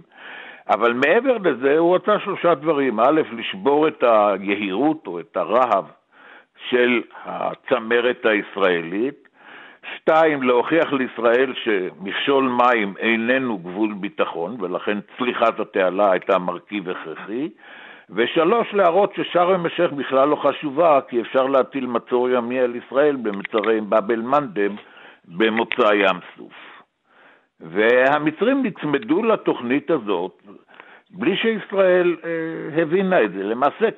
אבל מעבר לזה הוא רצה שלושה דברים. א', לשבור את היהירות או את הרהב של הצמרת הישראלית, שתיים, להוכיח לישראל שמכשול מים איננו גבול ביטחון, ולכן צליחת התעלה הייתה מרכיב הכרחי, ושלוש, להראות ששארם א-שייח בכלל לא חשובה, כי אפשר להטיל מצור ימי על ישראל במצרי באב אל-מנדב במוצא ים סוף. והמצרים נצמדו לתוכנית הזאת בלי שישראל אה, הבינה את זה. למעשה,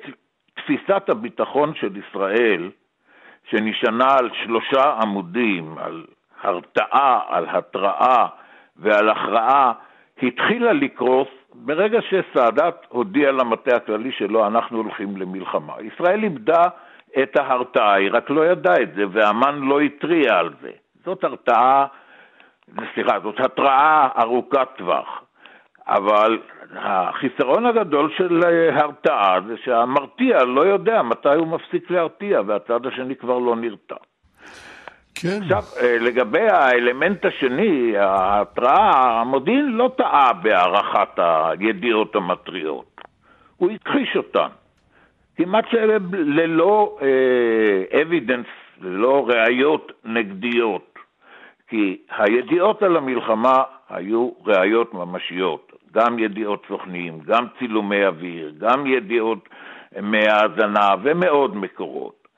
תפיסת הביטחון של ישראל, שנשענה על שלושה עמודים, על הרתעה, על התראה ועל הכרעה, התחילה לקרוס ברגע שסאדאת הודיע למטה הכללי שלו, אנחנו הולכים למלחמה. ישראל איבדה את ההרתעה, היא רק לא ידעה את זה, ואמ"ן לא התריע על זה. זאת הרתעה, סליחה, זאת התראה ארוכת טווח. אבל החיסרון הגדול של הרתעה זה שהמרתיע לא יודע מתי הוא מפסיק להרתיע, והצד השני כבר לא נרתע. כן. עכשיו, אה, לגבי האלמנט השני, ההתראה, המודיעין לא טעה בהערכת הידיעות המטריות. הוא הכחיש אותן. כמעט ללא אבידנס, אה, ללא ראיות נגדיות. כי הידיעות על המלחמה היו ראיות ממשיות. גם ידיעות סוכנים, גם צילומי אוויר, גם ידיעות מהאזנה ומעוד מקורות.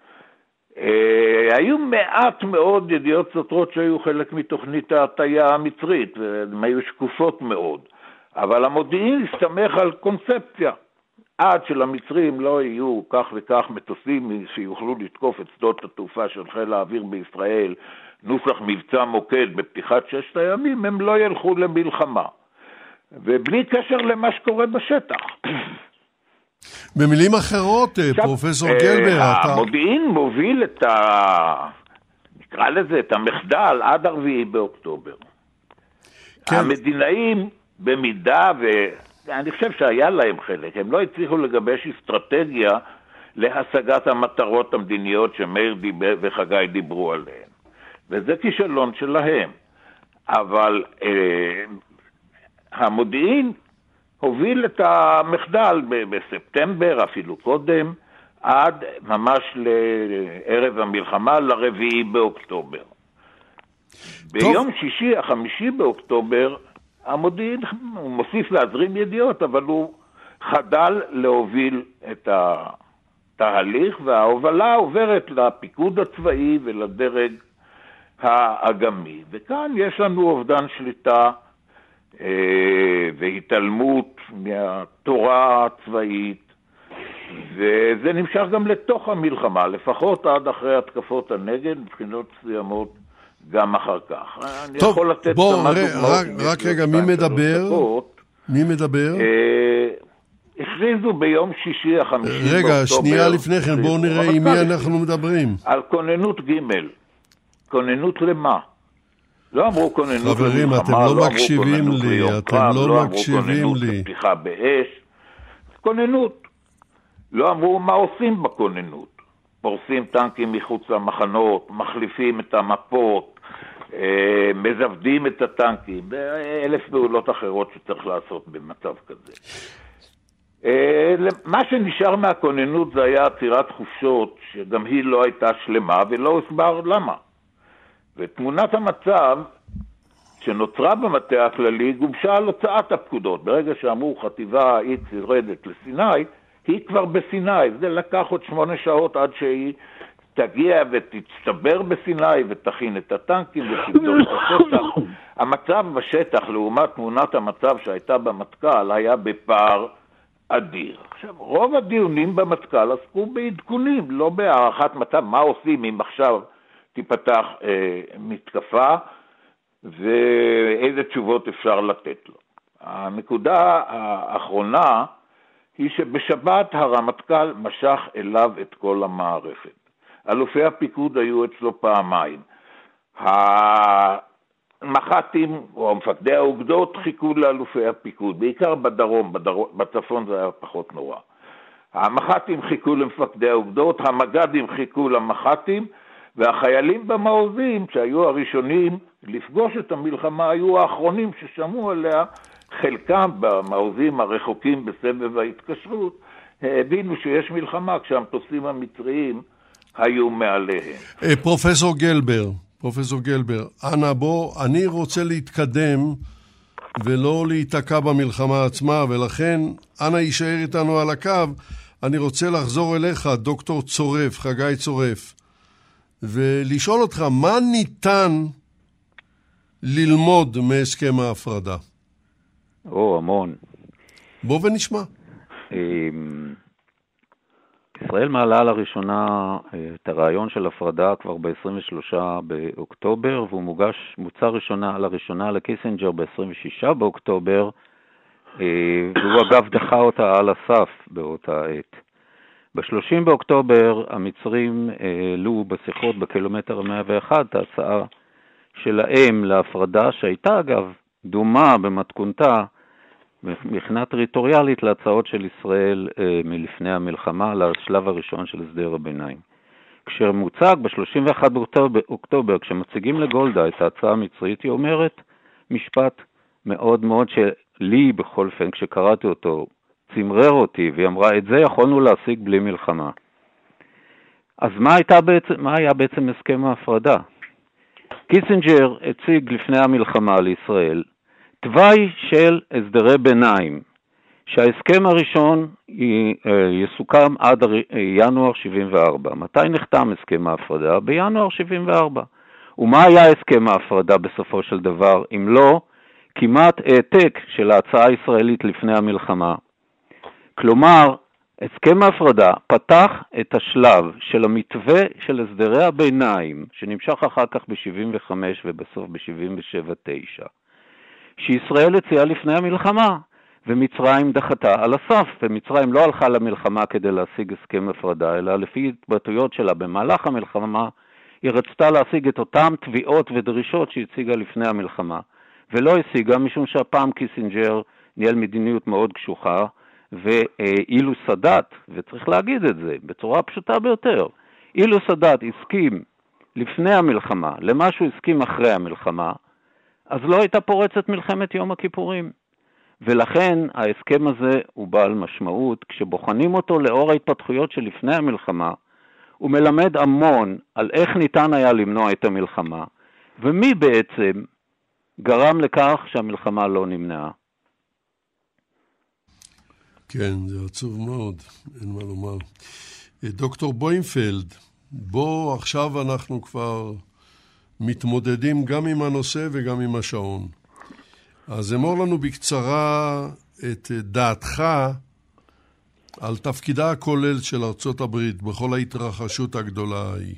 אה, היו מעט מאוד ידיעות סותרות שהיו חלק מתוכנית ההטייה המצרית, והן היו שקופות מאוד, אבל המודיעין הסתמך על קונספציה. עד שלמצרים לא יהיו כך וכך מטוסים שיוכלו לתקוף את שדות התעופה של חיל האוויר בישראל, נוסח מבצע מוקד בפתיחת ששת הימים, הם לא ילכו למלחמה. ובלי קשר למה שקורה בשטח. במילים אחרות, אה, עכשיו, פרופסור אה, גלבר, אתה... המודיעין מוביל את ה... נקרא לזה, את המחדל עד 4 באוקטובר. כן. המדינאים, במידה ו... אני חושב שהיה להם חלק, הם לא הצליחו לגבש אסטרטגיה להשגת המטרות המדיניות שמאיר דיבר וחגי דיברו עליהן. וזה כישלון שלהם. אבל אה, המודיעין הוביל את המחדל בספטמבר, אפילו קודם, עד ממש לערב המלחמה, לרביעי באוקטובר. ביום שישי, החמישי באוקטובר, המודיעין, הוא מוסיף להזרים ידיעות, אבל הוא חדל להוביל את התהליך, וההובלה עוברת לפיקוד הצבאי ולדרג האגמי. וכאן יש לנו אובדן שליטה והתעלמות מהתורה הצבאית, וזה נמשך גם לתוך המלחמה, לפחות עד אחרי התקפות הנגד, מבחינות מסוימות גם אחר כך. אני טוב, יכול לתת בוא, כמה דוגמאות. רק, רק רגע, מי מדבר? דקות. מי מדבר? אה, הכריזו ביום שישי החמישי באוקטובר. רגע, שנייה לפני כן, בואו נראה עם מי אנחנו מדברים. על כוננות ג', כוננות למה? לא אמרו כוננות חברים, אתם לא, לא מקשיבים לי, אתם לא, לא מקשיבים לי. לא לפתיחה באש, כוננות. לא אמרו מה עושים בכוננות. פורסים טנקים מחוץ למחנות, מחליפים את המפות, אה, מזוודים את הטנקים, אלף פעולות אחרות שצריך לעשות במצב כזה. אה, מה שנשאר מהכוננות זה היה עצירת חופשות, שגם היא לא הייתה שלמה ולא הוסבר למה. ותמונת המצב שנוצרה במטה הכללי גובשה על הוצאת הפקודות. ברגע שאמרו חטיבה X יורדת לסיני, היא כבר בסיני. זה לקח עוד שמונה שעות עד שהיא תגיע ותצטבר בסיני ותכין את הטנקים ותבדוק את השטח. המצב בשטח לעומת תמונת המצב שהייתה במטכ"ל היה בפער אדיר. עכשיו, רוב הדיונים במטכ"ל עסקו בעדכונים, לא בהערכת מצב, מה עושים אם עכשיו תיפתח אה, מתקפה ואיזה תשובות אפשר לתת לו. הנקודה האחרונה היא שבשבת הרמטכ"ל משך אליו את כל המערכת. אלופי הפיקוד היו אצלו פעמיים. המח"טים או מפקדי האוגדות חיכו לאלופי הפיקוד, בעיקר בדרום, בדרום, בצפון זה היה פחות נורא. המח"טים חיכו למפקדי האוגדות, המג"דים חיכו למח"טים, והחיילים במעוזים, שהיו הראשונים לפגוש את המלחמה, היו האחרונים ששמעו עליה, חלקם במעוזים הרחוקים בסבב ההתקשרות, הבינו שיש מלחמה כשהמטוסים המצריים היו מעליהם. אה, פרופסור גלבר, פרופסור גלבר, אנא בוא, אני רוצה להתקדם ולא להיתקע במלחמה עצמה, ולכן אנא יישאר איתנו על הקו. אני רוצה לחזור אליך, דוקטור צורף, חגי צורף, ולשאול אותך, מה ניתן ללמוד מהסכם ההפרדה? או, המון. בוא ונשמע. אמ, ישראל מעלה לראשונה אה, את הרעיון של הפרדה כבר ב-23 באוקטובר, והוא מוגש, מוצע ראשונה, לראשונה לקיסינג'ר ב-26 באוקטובר, אה, והוא אגב דחה אותה על הסף באותה עת. ב-30 באוקטובר המצרים העלו בשיחות בקילומטר 101 את ההצעה שלהם להפרדה, שהייתה אגב דומה במתכונתה מבחינה טריטוריאלית להצעות של ישראל אה, מלפני המלחמה, לשלב הראשון של הסדר הביניים. כשמוצג ב-31 באוקטובר, כשמציגים לגולדה את ההצעה המצרית, היא אומרת משפט מאוד מאוד שלי, בכל אופן, כשקראתי אותו, צמרר אותי, והיא אמרה, את זה יכולנו להשיג בלי מלחמה. אז מה, בעצם, מה היה בעצם הסכם ההפרדה? קיסינג'ר הציג לפני המלחמה לישראל תוואי של הסדרי ביניים, שההסכם הראשון אה, יסוכם עד ינואר 74. מתי נחתם הסכם ההפרדה? בינואר 74. ומה היה הסכם ההפרדה בסופו של דבר, אם לא כמעט העתק של ההצעה הישראלית לפני המלחמה? כלומר, הסכם ההפרדה פתח את השלב של המתווה של הסדרי הביניים, שנמשך אחר כך ב-75 ובסוף ב-77-9. שישראל הציעה לפני המלחמה, ומצרים דחתה על הסף, ומצרים לא הלכה למלחמה כדי להשיג הסכם הפרדה, אלא לפי התבטאויות שלה במהלך המלחמה, היא רצתה להשיג את אותן תביעות ודרישות שהציגה לפני המלחמה, ולא השיגה, משום שהפעם קיסינג'ר ניהל מדיניות מאוד קשוחה, ואילו סאדאת, וצריך להגיד את זה בצורה פשוטה ביותר, אילו סאדאת הסכים לפני המלחמה למה שהוא הסכים אחרי המלחמה, אז לא הייתה פורצת מלחמת יום הכיפורים. ולכן ההסכם הזה הוא בעל משמעות, כשבוחנים אותו לאור ההתפתחויות שלפני המלחמה, הוא מלמד המון על איך ניתן היה למנוע את המלחמה, ומי בעצם גרם לכך שהמלחמה לא נמנעה. כן, זה עצוב מאוד, אין מה לומר. דוקטור בוימפלד, בוא עכשיו אנחנו כבר מתמודדים גם עם הנושא וגם עם השעון. אז אמור לנו בקצרה את דעתך על תפקידה הכולל של ארצות הברית בכל ההתרחשות הגדולה ההיא.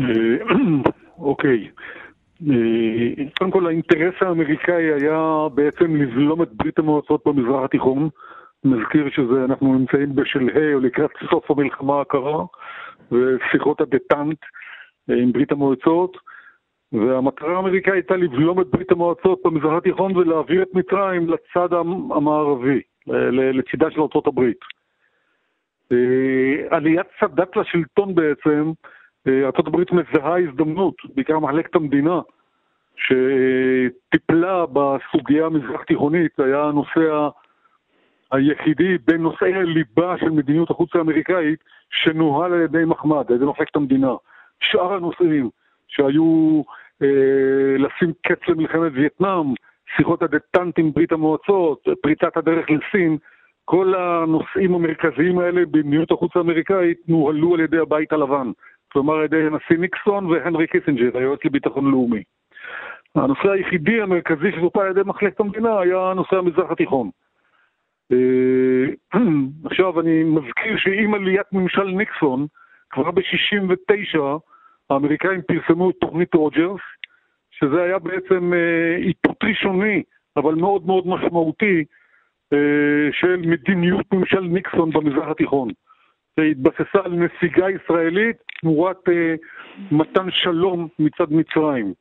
אה, אוקיי. אה, קודם כל האינטרס האמריקאי היה בעצם לבלום את ברית המועצות במזרח התיכון. נזכיר שאנחנו נמצאים בשלהי או לקראת סוף המלחמה הקרה. ושיחות הדטנט אה, עם ברית המועצות, והמטרה האמריקאית הייתה לבלום את ברית המועצות במזרח התיכון ולהעביר את מצרים לצד המערבי, לצידה של ארצות הברית. אה, עליית סאדאת לשלטון בעצם ארה"ב מזהה הזדמנות, בעיקר מחלקת המדינה, שטיפלה בסוגיה המזרח תיכונית, היה הנושא היחידי בין נושאי הליבה של מדיניות החוץ האמריקאית שנוהל על ידי מחמד, על ידי מחלקת המדינה. שאר הנושאים שהיו אה, לשים קץ למלחמת וייטנאם, שיחות הדטנט עם ברית המועצות, פריצת הדרך לסין, כל הנושאים המרכזיים האלה במדיניות החוץ האמריקאית נוהלו על ידי הבית הלבן. כלומר על ידי הנשיא ניקסון והנרי קיסינג'ר, היועץ לביטחון לאומי. הנושא היחידי המרכזי שטופל על ידי מחלקת המדינה היה נושא המזרח התיכון. אה, עכשיו אני מזכיר שעם עליית ממשל ניקסון, כבר ב-69' האמריקאים פרסמו את תוכנית רוג'רס, שזה היה בעצם אה, איתות ראשוני, אבל מאוד מאוד משמעותי, אה, של מדיניות ממשל ניקסון במזרח התיכון. שהתבססה על נסיגה ישראלית תמורת אה, מתן שלום מצד מצרים.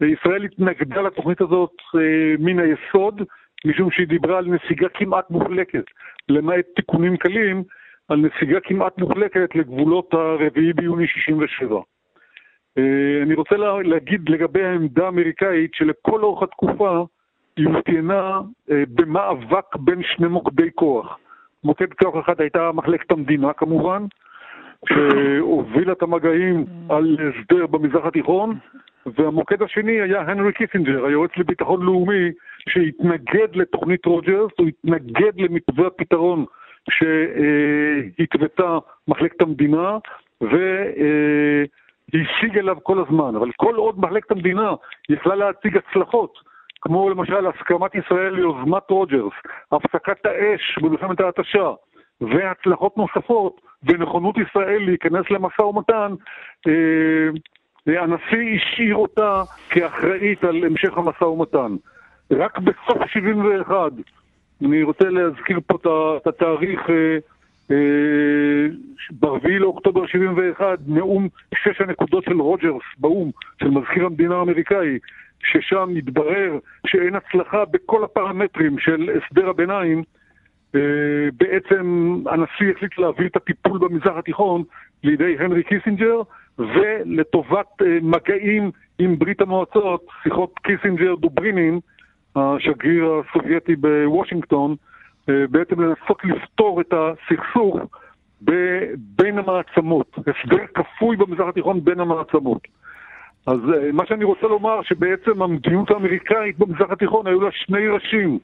ישראל התנגדה לתוכנית הזאת אה, מן היסוד, משום שהיא דיברה על נסיגה כמעט מוחלקת, למעט תיקונים קלים, על נסיגה כמעט מוחלקת לגבולות הרביעי ביוני 67. אה, אני רוצה לה, להגיד לגבי העמדה האמריקאית שלכל אורך התקופה היא אופיינה אה, במאבק בין שני מוקדי כוח. מוקד כוח אחד הייתה מחלקת המדינה כמובן, שהובילה את המגעים על הסדר במזרח התיכון, והמוקד השני היה הנרי קיסינג'ר, היועץ לביטחון לאומי, שהתנגד לתוכנית רוג'רס, הוא התנגד למתווה הפתרון שהתוותה מחלקת המדינה, והשיג אליו כל הזמן. אבל כל עוד מחלקת המדינה יכלה להציג הצלחות, כמו למשל הסכמת ישראל ליוזמת רוג'רס, הפסקת האש במלחמת ההתשה, והצלחות נוספות ונכונות ישראל להיכנס למשא ומתן, אה, הנשיא השאיר אותה כאחראית על המשך המשא ומתן. רק בסוף 71, אני רוצה להזכיר פה את התאריך אה, אה, ב-4 לאוקטובר 71, נאום שש הנקודות של רוג'רס באו"ם, של מזכיר המדינה האמריקאי, ששם מתברר שאין הצלחה בכל הפרמטרים של הסדר הביניים, אה, בעצם הנשיא החליט להעביר את הטיפול במזרח התיכון לידי הנרי קיסינג'ר, ולטובת אה, מגעים עם ברית המועצות, שיחות קיסינג'ר-דוברינין, השגריר הסובייטי בוושינגטון, אה, בעצם לנסות לפתור את הסכסוך בין המעצמות, הסדר כפוי במזרח התיכון בין המעצמות. אז אה, מה שאני רוצה לומר, שבעצם המדיניות האמריקאית במזרח התיכון היו לה שני ראשים,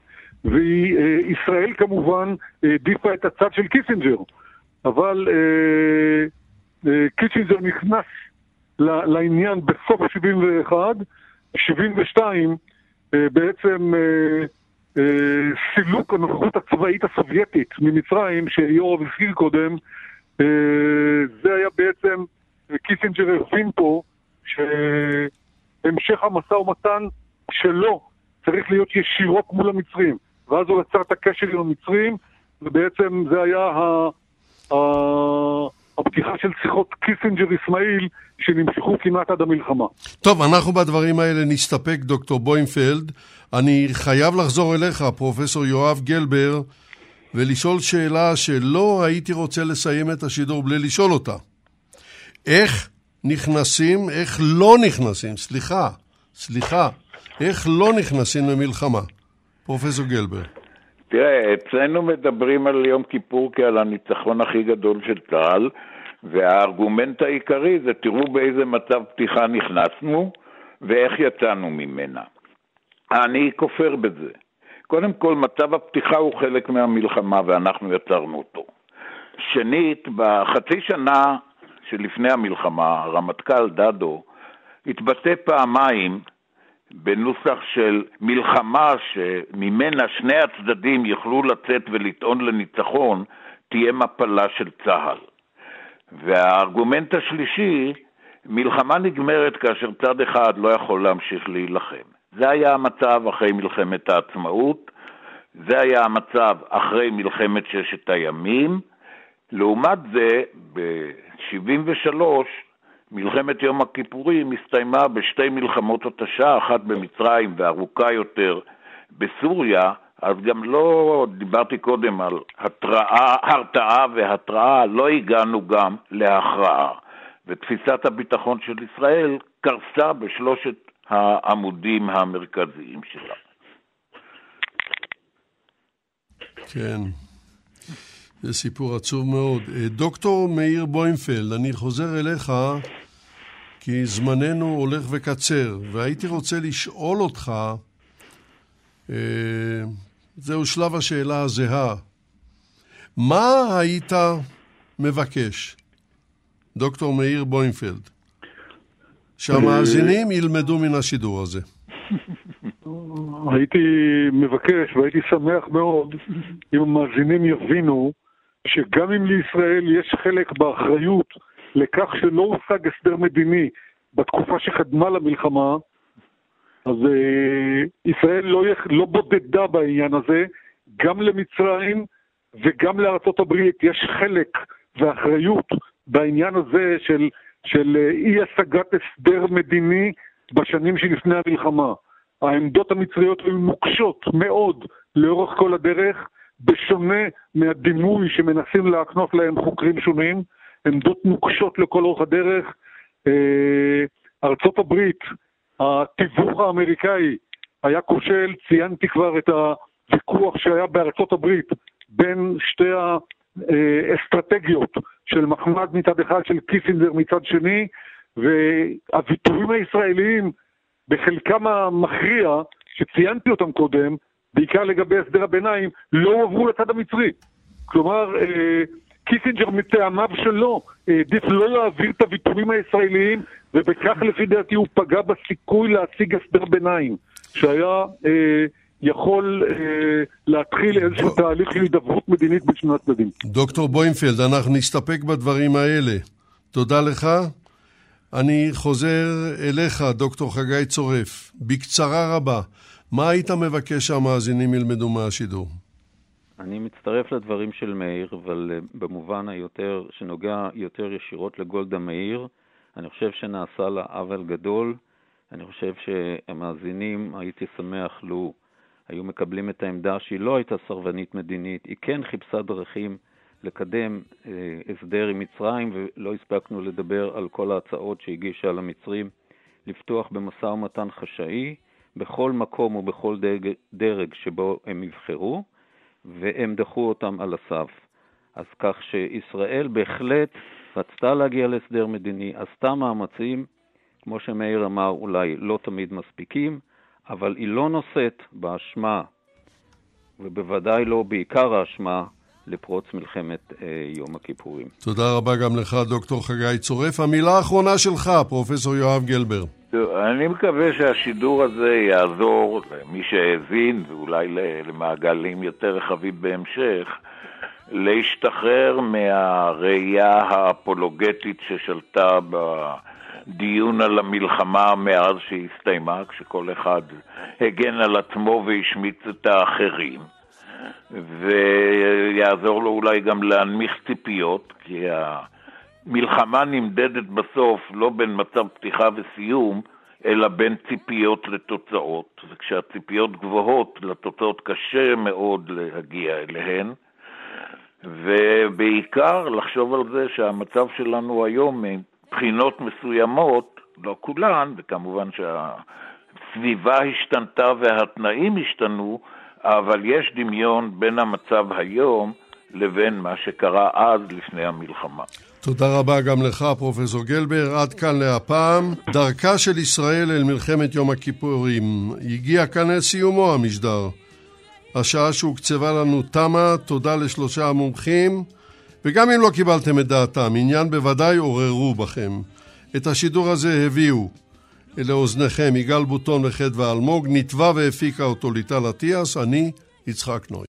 וישראל כמובן העדיפה את הצד של קיסינג'ר, אבל אה, אה, קיסינג'ר נכנס לעניין בסוף 71, 72 אה, בעצם אה, אה, סילוק הנוכחות הצבאית הסובייטית ממצרים, שיורם הזכיר קודם, אה, זה היה בעצם, קיסינג'ר הבין פה שהמשך המשא ומתן שלו צריך להיות ישירות מול המצרים. ואז הוא יצר את הקשר עם המצרים, ובעצם זה היה ה... ה... הפתיחה של שיחות קיסינג'ר אסמאעיל שנמשכו כמעט עד המלחמה. טוב, אנחנו בדברים האלה נסתפק, דוקטור בוימפלד. אני חייב לחזור אליך, פרופסור יואב גלבר, ולשאול שאלה שלא הייתי רוצה לסיים את השידור בלי לשאול אותה. איך נכנסים, איך לא נכנסים, סליחה, סליחה, איך לא נכנסים למלחמה? פרופסור גלבר. תראה, אצלנו מדברים על יום כיפור כעל הניצחון הכי גדול של צה"ל, והארגומנט העיקרי זה תראו באיזה מצב פתיחה נכנסנו ואיך יצאנו ממנה. אני כופר בזה. קודם כל, מצב הפתיחה הוא חלק מהמלחמה ואנחנו יצרנו אותו. שנית, בחצי שנה שלפני המלחמה, הרמטכ"ל דדו התבטא פעמיים בנוסח של מלחמה שממנה שני הצדדים יוכלו לצאת ולטעון לניצחון, תהיה מפלה של צה"ל. והארגומנט השלישי, מלחמה נגמרת כאשר צד אחד לא יכול להמשיך להילחם. זה היה המצב אחרי מלחמת העצמאות, זה היה המצב אחרי מלחמת ששת הימים. לעומת זה, ב-73' מלחמת יום הכיפורים הסתיימה בשתי מלחמות התשה, אחת במצרים וארוכה יותר בסוריה, אז גם לא, דיברתי קודם על התראה, הרתעה והתראה, לא הגענו גם להכרעה. ותפיסת הביטחון של ישראל קרסה בשלושת העמודים המרכזיים שלה. כן, זה סיפור עצוב מאוד. אה, דוקטור מאיר בוימפלד, אני חוזר אליך כי זמננו הולך וקצר, והייתי רוצה לשאול אותך, אה, זהו שלב השאלה הזהה, מה היית מבקש, דוקטור מאיר בוימפלד, שהמאזינים ילמדו מן השידור הזה? הייתי מבקש והייתי שמח מאוד אם המאזינים יבינו שגם אם לישראל יש חלק באחריות לכך שלא הושג הסדר מדיני בתקופה שקדמה למלחמה, אז אה, ישראל לא, לא בודדה בעניין הזה, גם למצרים וגם לארצות הברית יש חלק ואחריות בעניין הזה של, של אה, אי השגת הסדר מדיני בשנים שלפני המלחמה. העמדות המצריות היו נוקשות מאוד לאורך כל הדרך, בשונה מהדימוי שמנסים להקנות להם חוקרים שונים, עמדות נוקשות לכל אורך הדרך. אה, ארצות הברית, התיווך האמריקאי היה כושל, ציינתי כבר את הוויכוח שהיה בארצות הברית בין שתי האסטרטגיות של מחמד מצד אחד, של קיסינגר מצד שני, והוויתורים הישראליים בחלקם המכריע, שציינתי אותם קודם, בעיקר לגבי הסדר הביניים, לא הועברו לצד המצרי. כלומר, אה, קיסינג'ר מטעמיו שלו העדיף לא להעביר את הוויתורים הישראליים, ובכך לפי דעתי הוא פגע בסיכוי להשיג הסדר ביניים, שהיה אה, יכול אה, להתחיל איזשהו תהליך של הידברות מדינית בין שני הצדדים. דוקטור בוימפלד, אנחנו נסתפק בדברים האלה. תודה לך. אני חוזר אליך, דוקטור חגי צורף. בקצרה רבה, מה היית מבקש שהמאזינים ילמדו מהשידור? אני מצטרף לדברים של מאיר, אבל אה, במובן היותר, שנוגע יותר ישירות לגולדה מאיר, אני חושב שנעשה לה עוול גדול. אני חושב שהמאזינים, הייתי שמח לו היו מקבלים את העמדה שהיא לא הייתה סרבנית מדינית, היא כן חיפשה דרכים לקדם אה, הסדר עם מצרים, ולא הספקנו לדבר על כל ההצעות שהגישה למצרים לפתוח במשא ומתן חשאי בכל מקום ובכל דרג, דרג שבו הם יבחרו, והם דחו אותם על הסף. אז כך שישראל בהחלט רצתה להגיע להסדר מדיני, עשתה מאמצים, כמו שמאיר אמר, אולי לא תמיד מספיקים, אבל היא לא נושאת באשמה, ובוודאי לא בעיקר האשמה, לפרוץ מלחמת אה, יום הכיפורים. תודה רבה גם לך, דוקטור חגי צורף. המילה האחרונה שלך, פרופסור יואב גלבר. אני מקווה שהשידור הזה יעזור למי שהבין, ואולי למעגלים יותר רחבים בהמשך, להשתחרר מהראייה האפולוגטית ששלטה בדיון על המלחמה מאז שהסתיימה, כשכל אחד הגן על עצמו והשמיץ את האחרים. ויעזור לו אולי גם להנמיך ציפיות, כי המלחמה נמדדת בסוף לא בין מצב פתיחה וסיום, אלא בין ציפיות לתוצאות, וכשהציפיות גבוהות, לתוצאות קשה מאוד להגיע אליהן, ובעיקר לחשוב על זה שהמצב שלנו היום מבחינות מסוימות, לא כולן, וכמובן שהסביבה השתנתה והתנאים השתנו, אבל יש דמיון בין המצב היום לבין מה שקרה אז לפני המלחמה. תודה רבה גם לך, פרופסור גלבר. עד כאן להפעם. דרכה של ישראל אל מלחמת יום הכיפורים. הגיע כאן אל סיומו המשדר. השעה שהוקצבה לנו תמה, תודה לשלושה המומחים, וגם אם לא קיבלתם את דעתם, עניין בוודאי עוררו בכם. את השידור הזה הביאו לאוזניכם יגאל בוטון וחדווה אלמוג, נתבע והפיקה אותו ליטל אטיאס, אני יצחק נוי.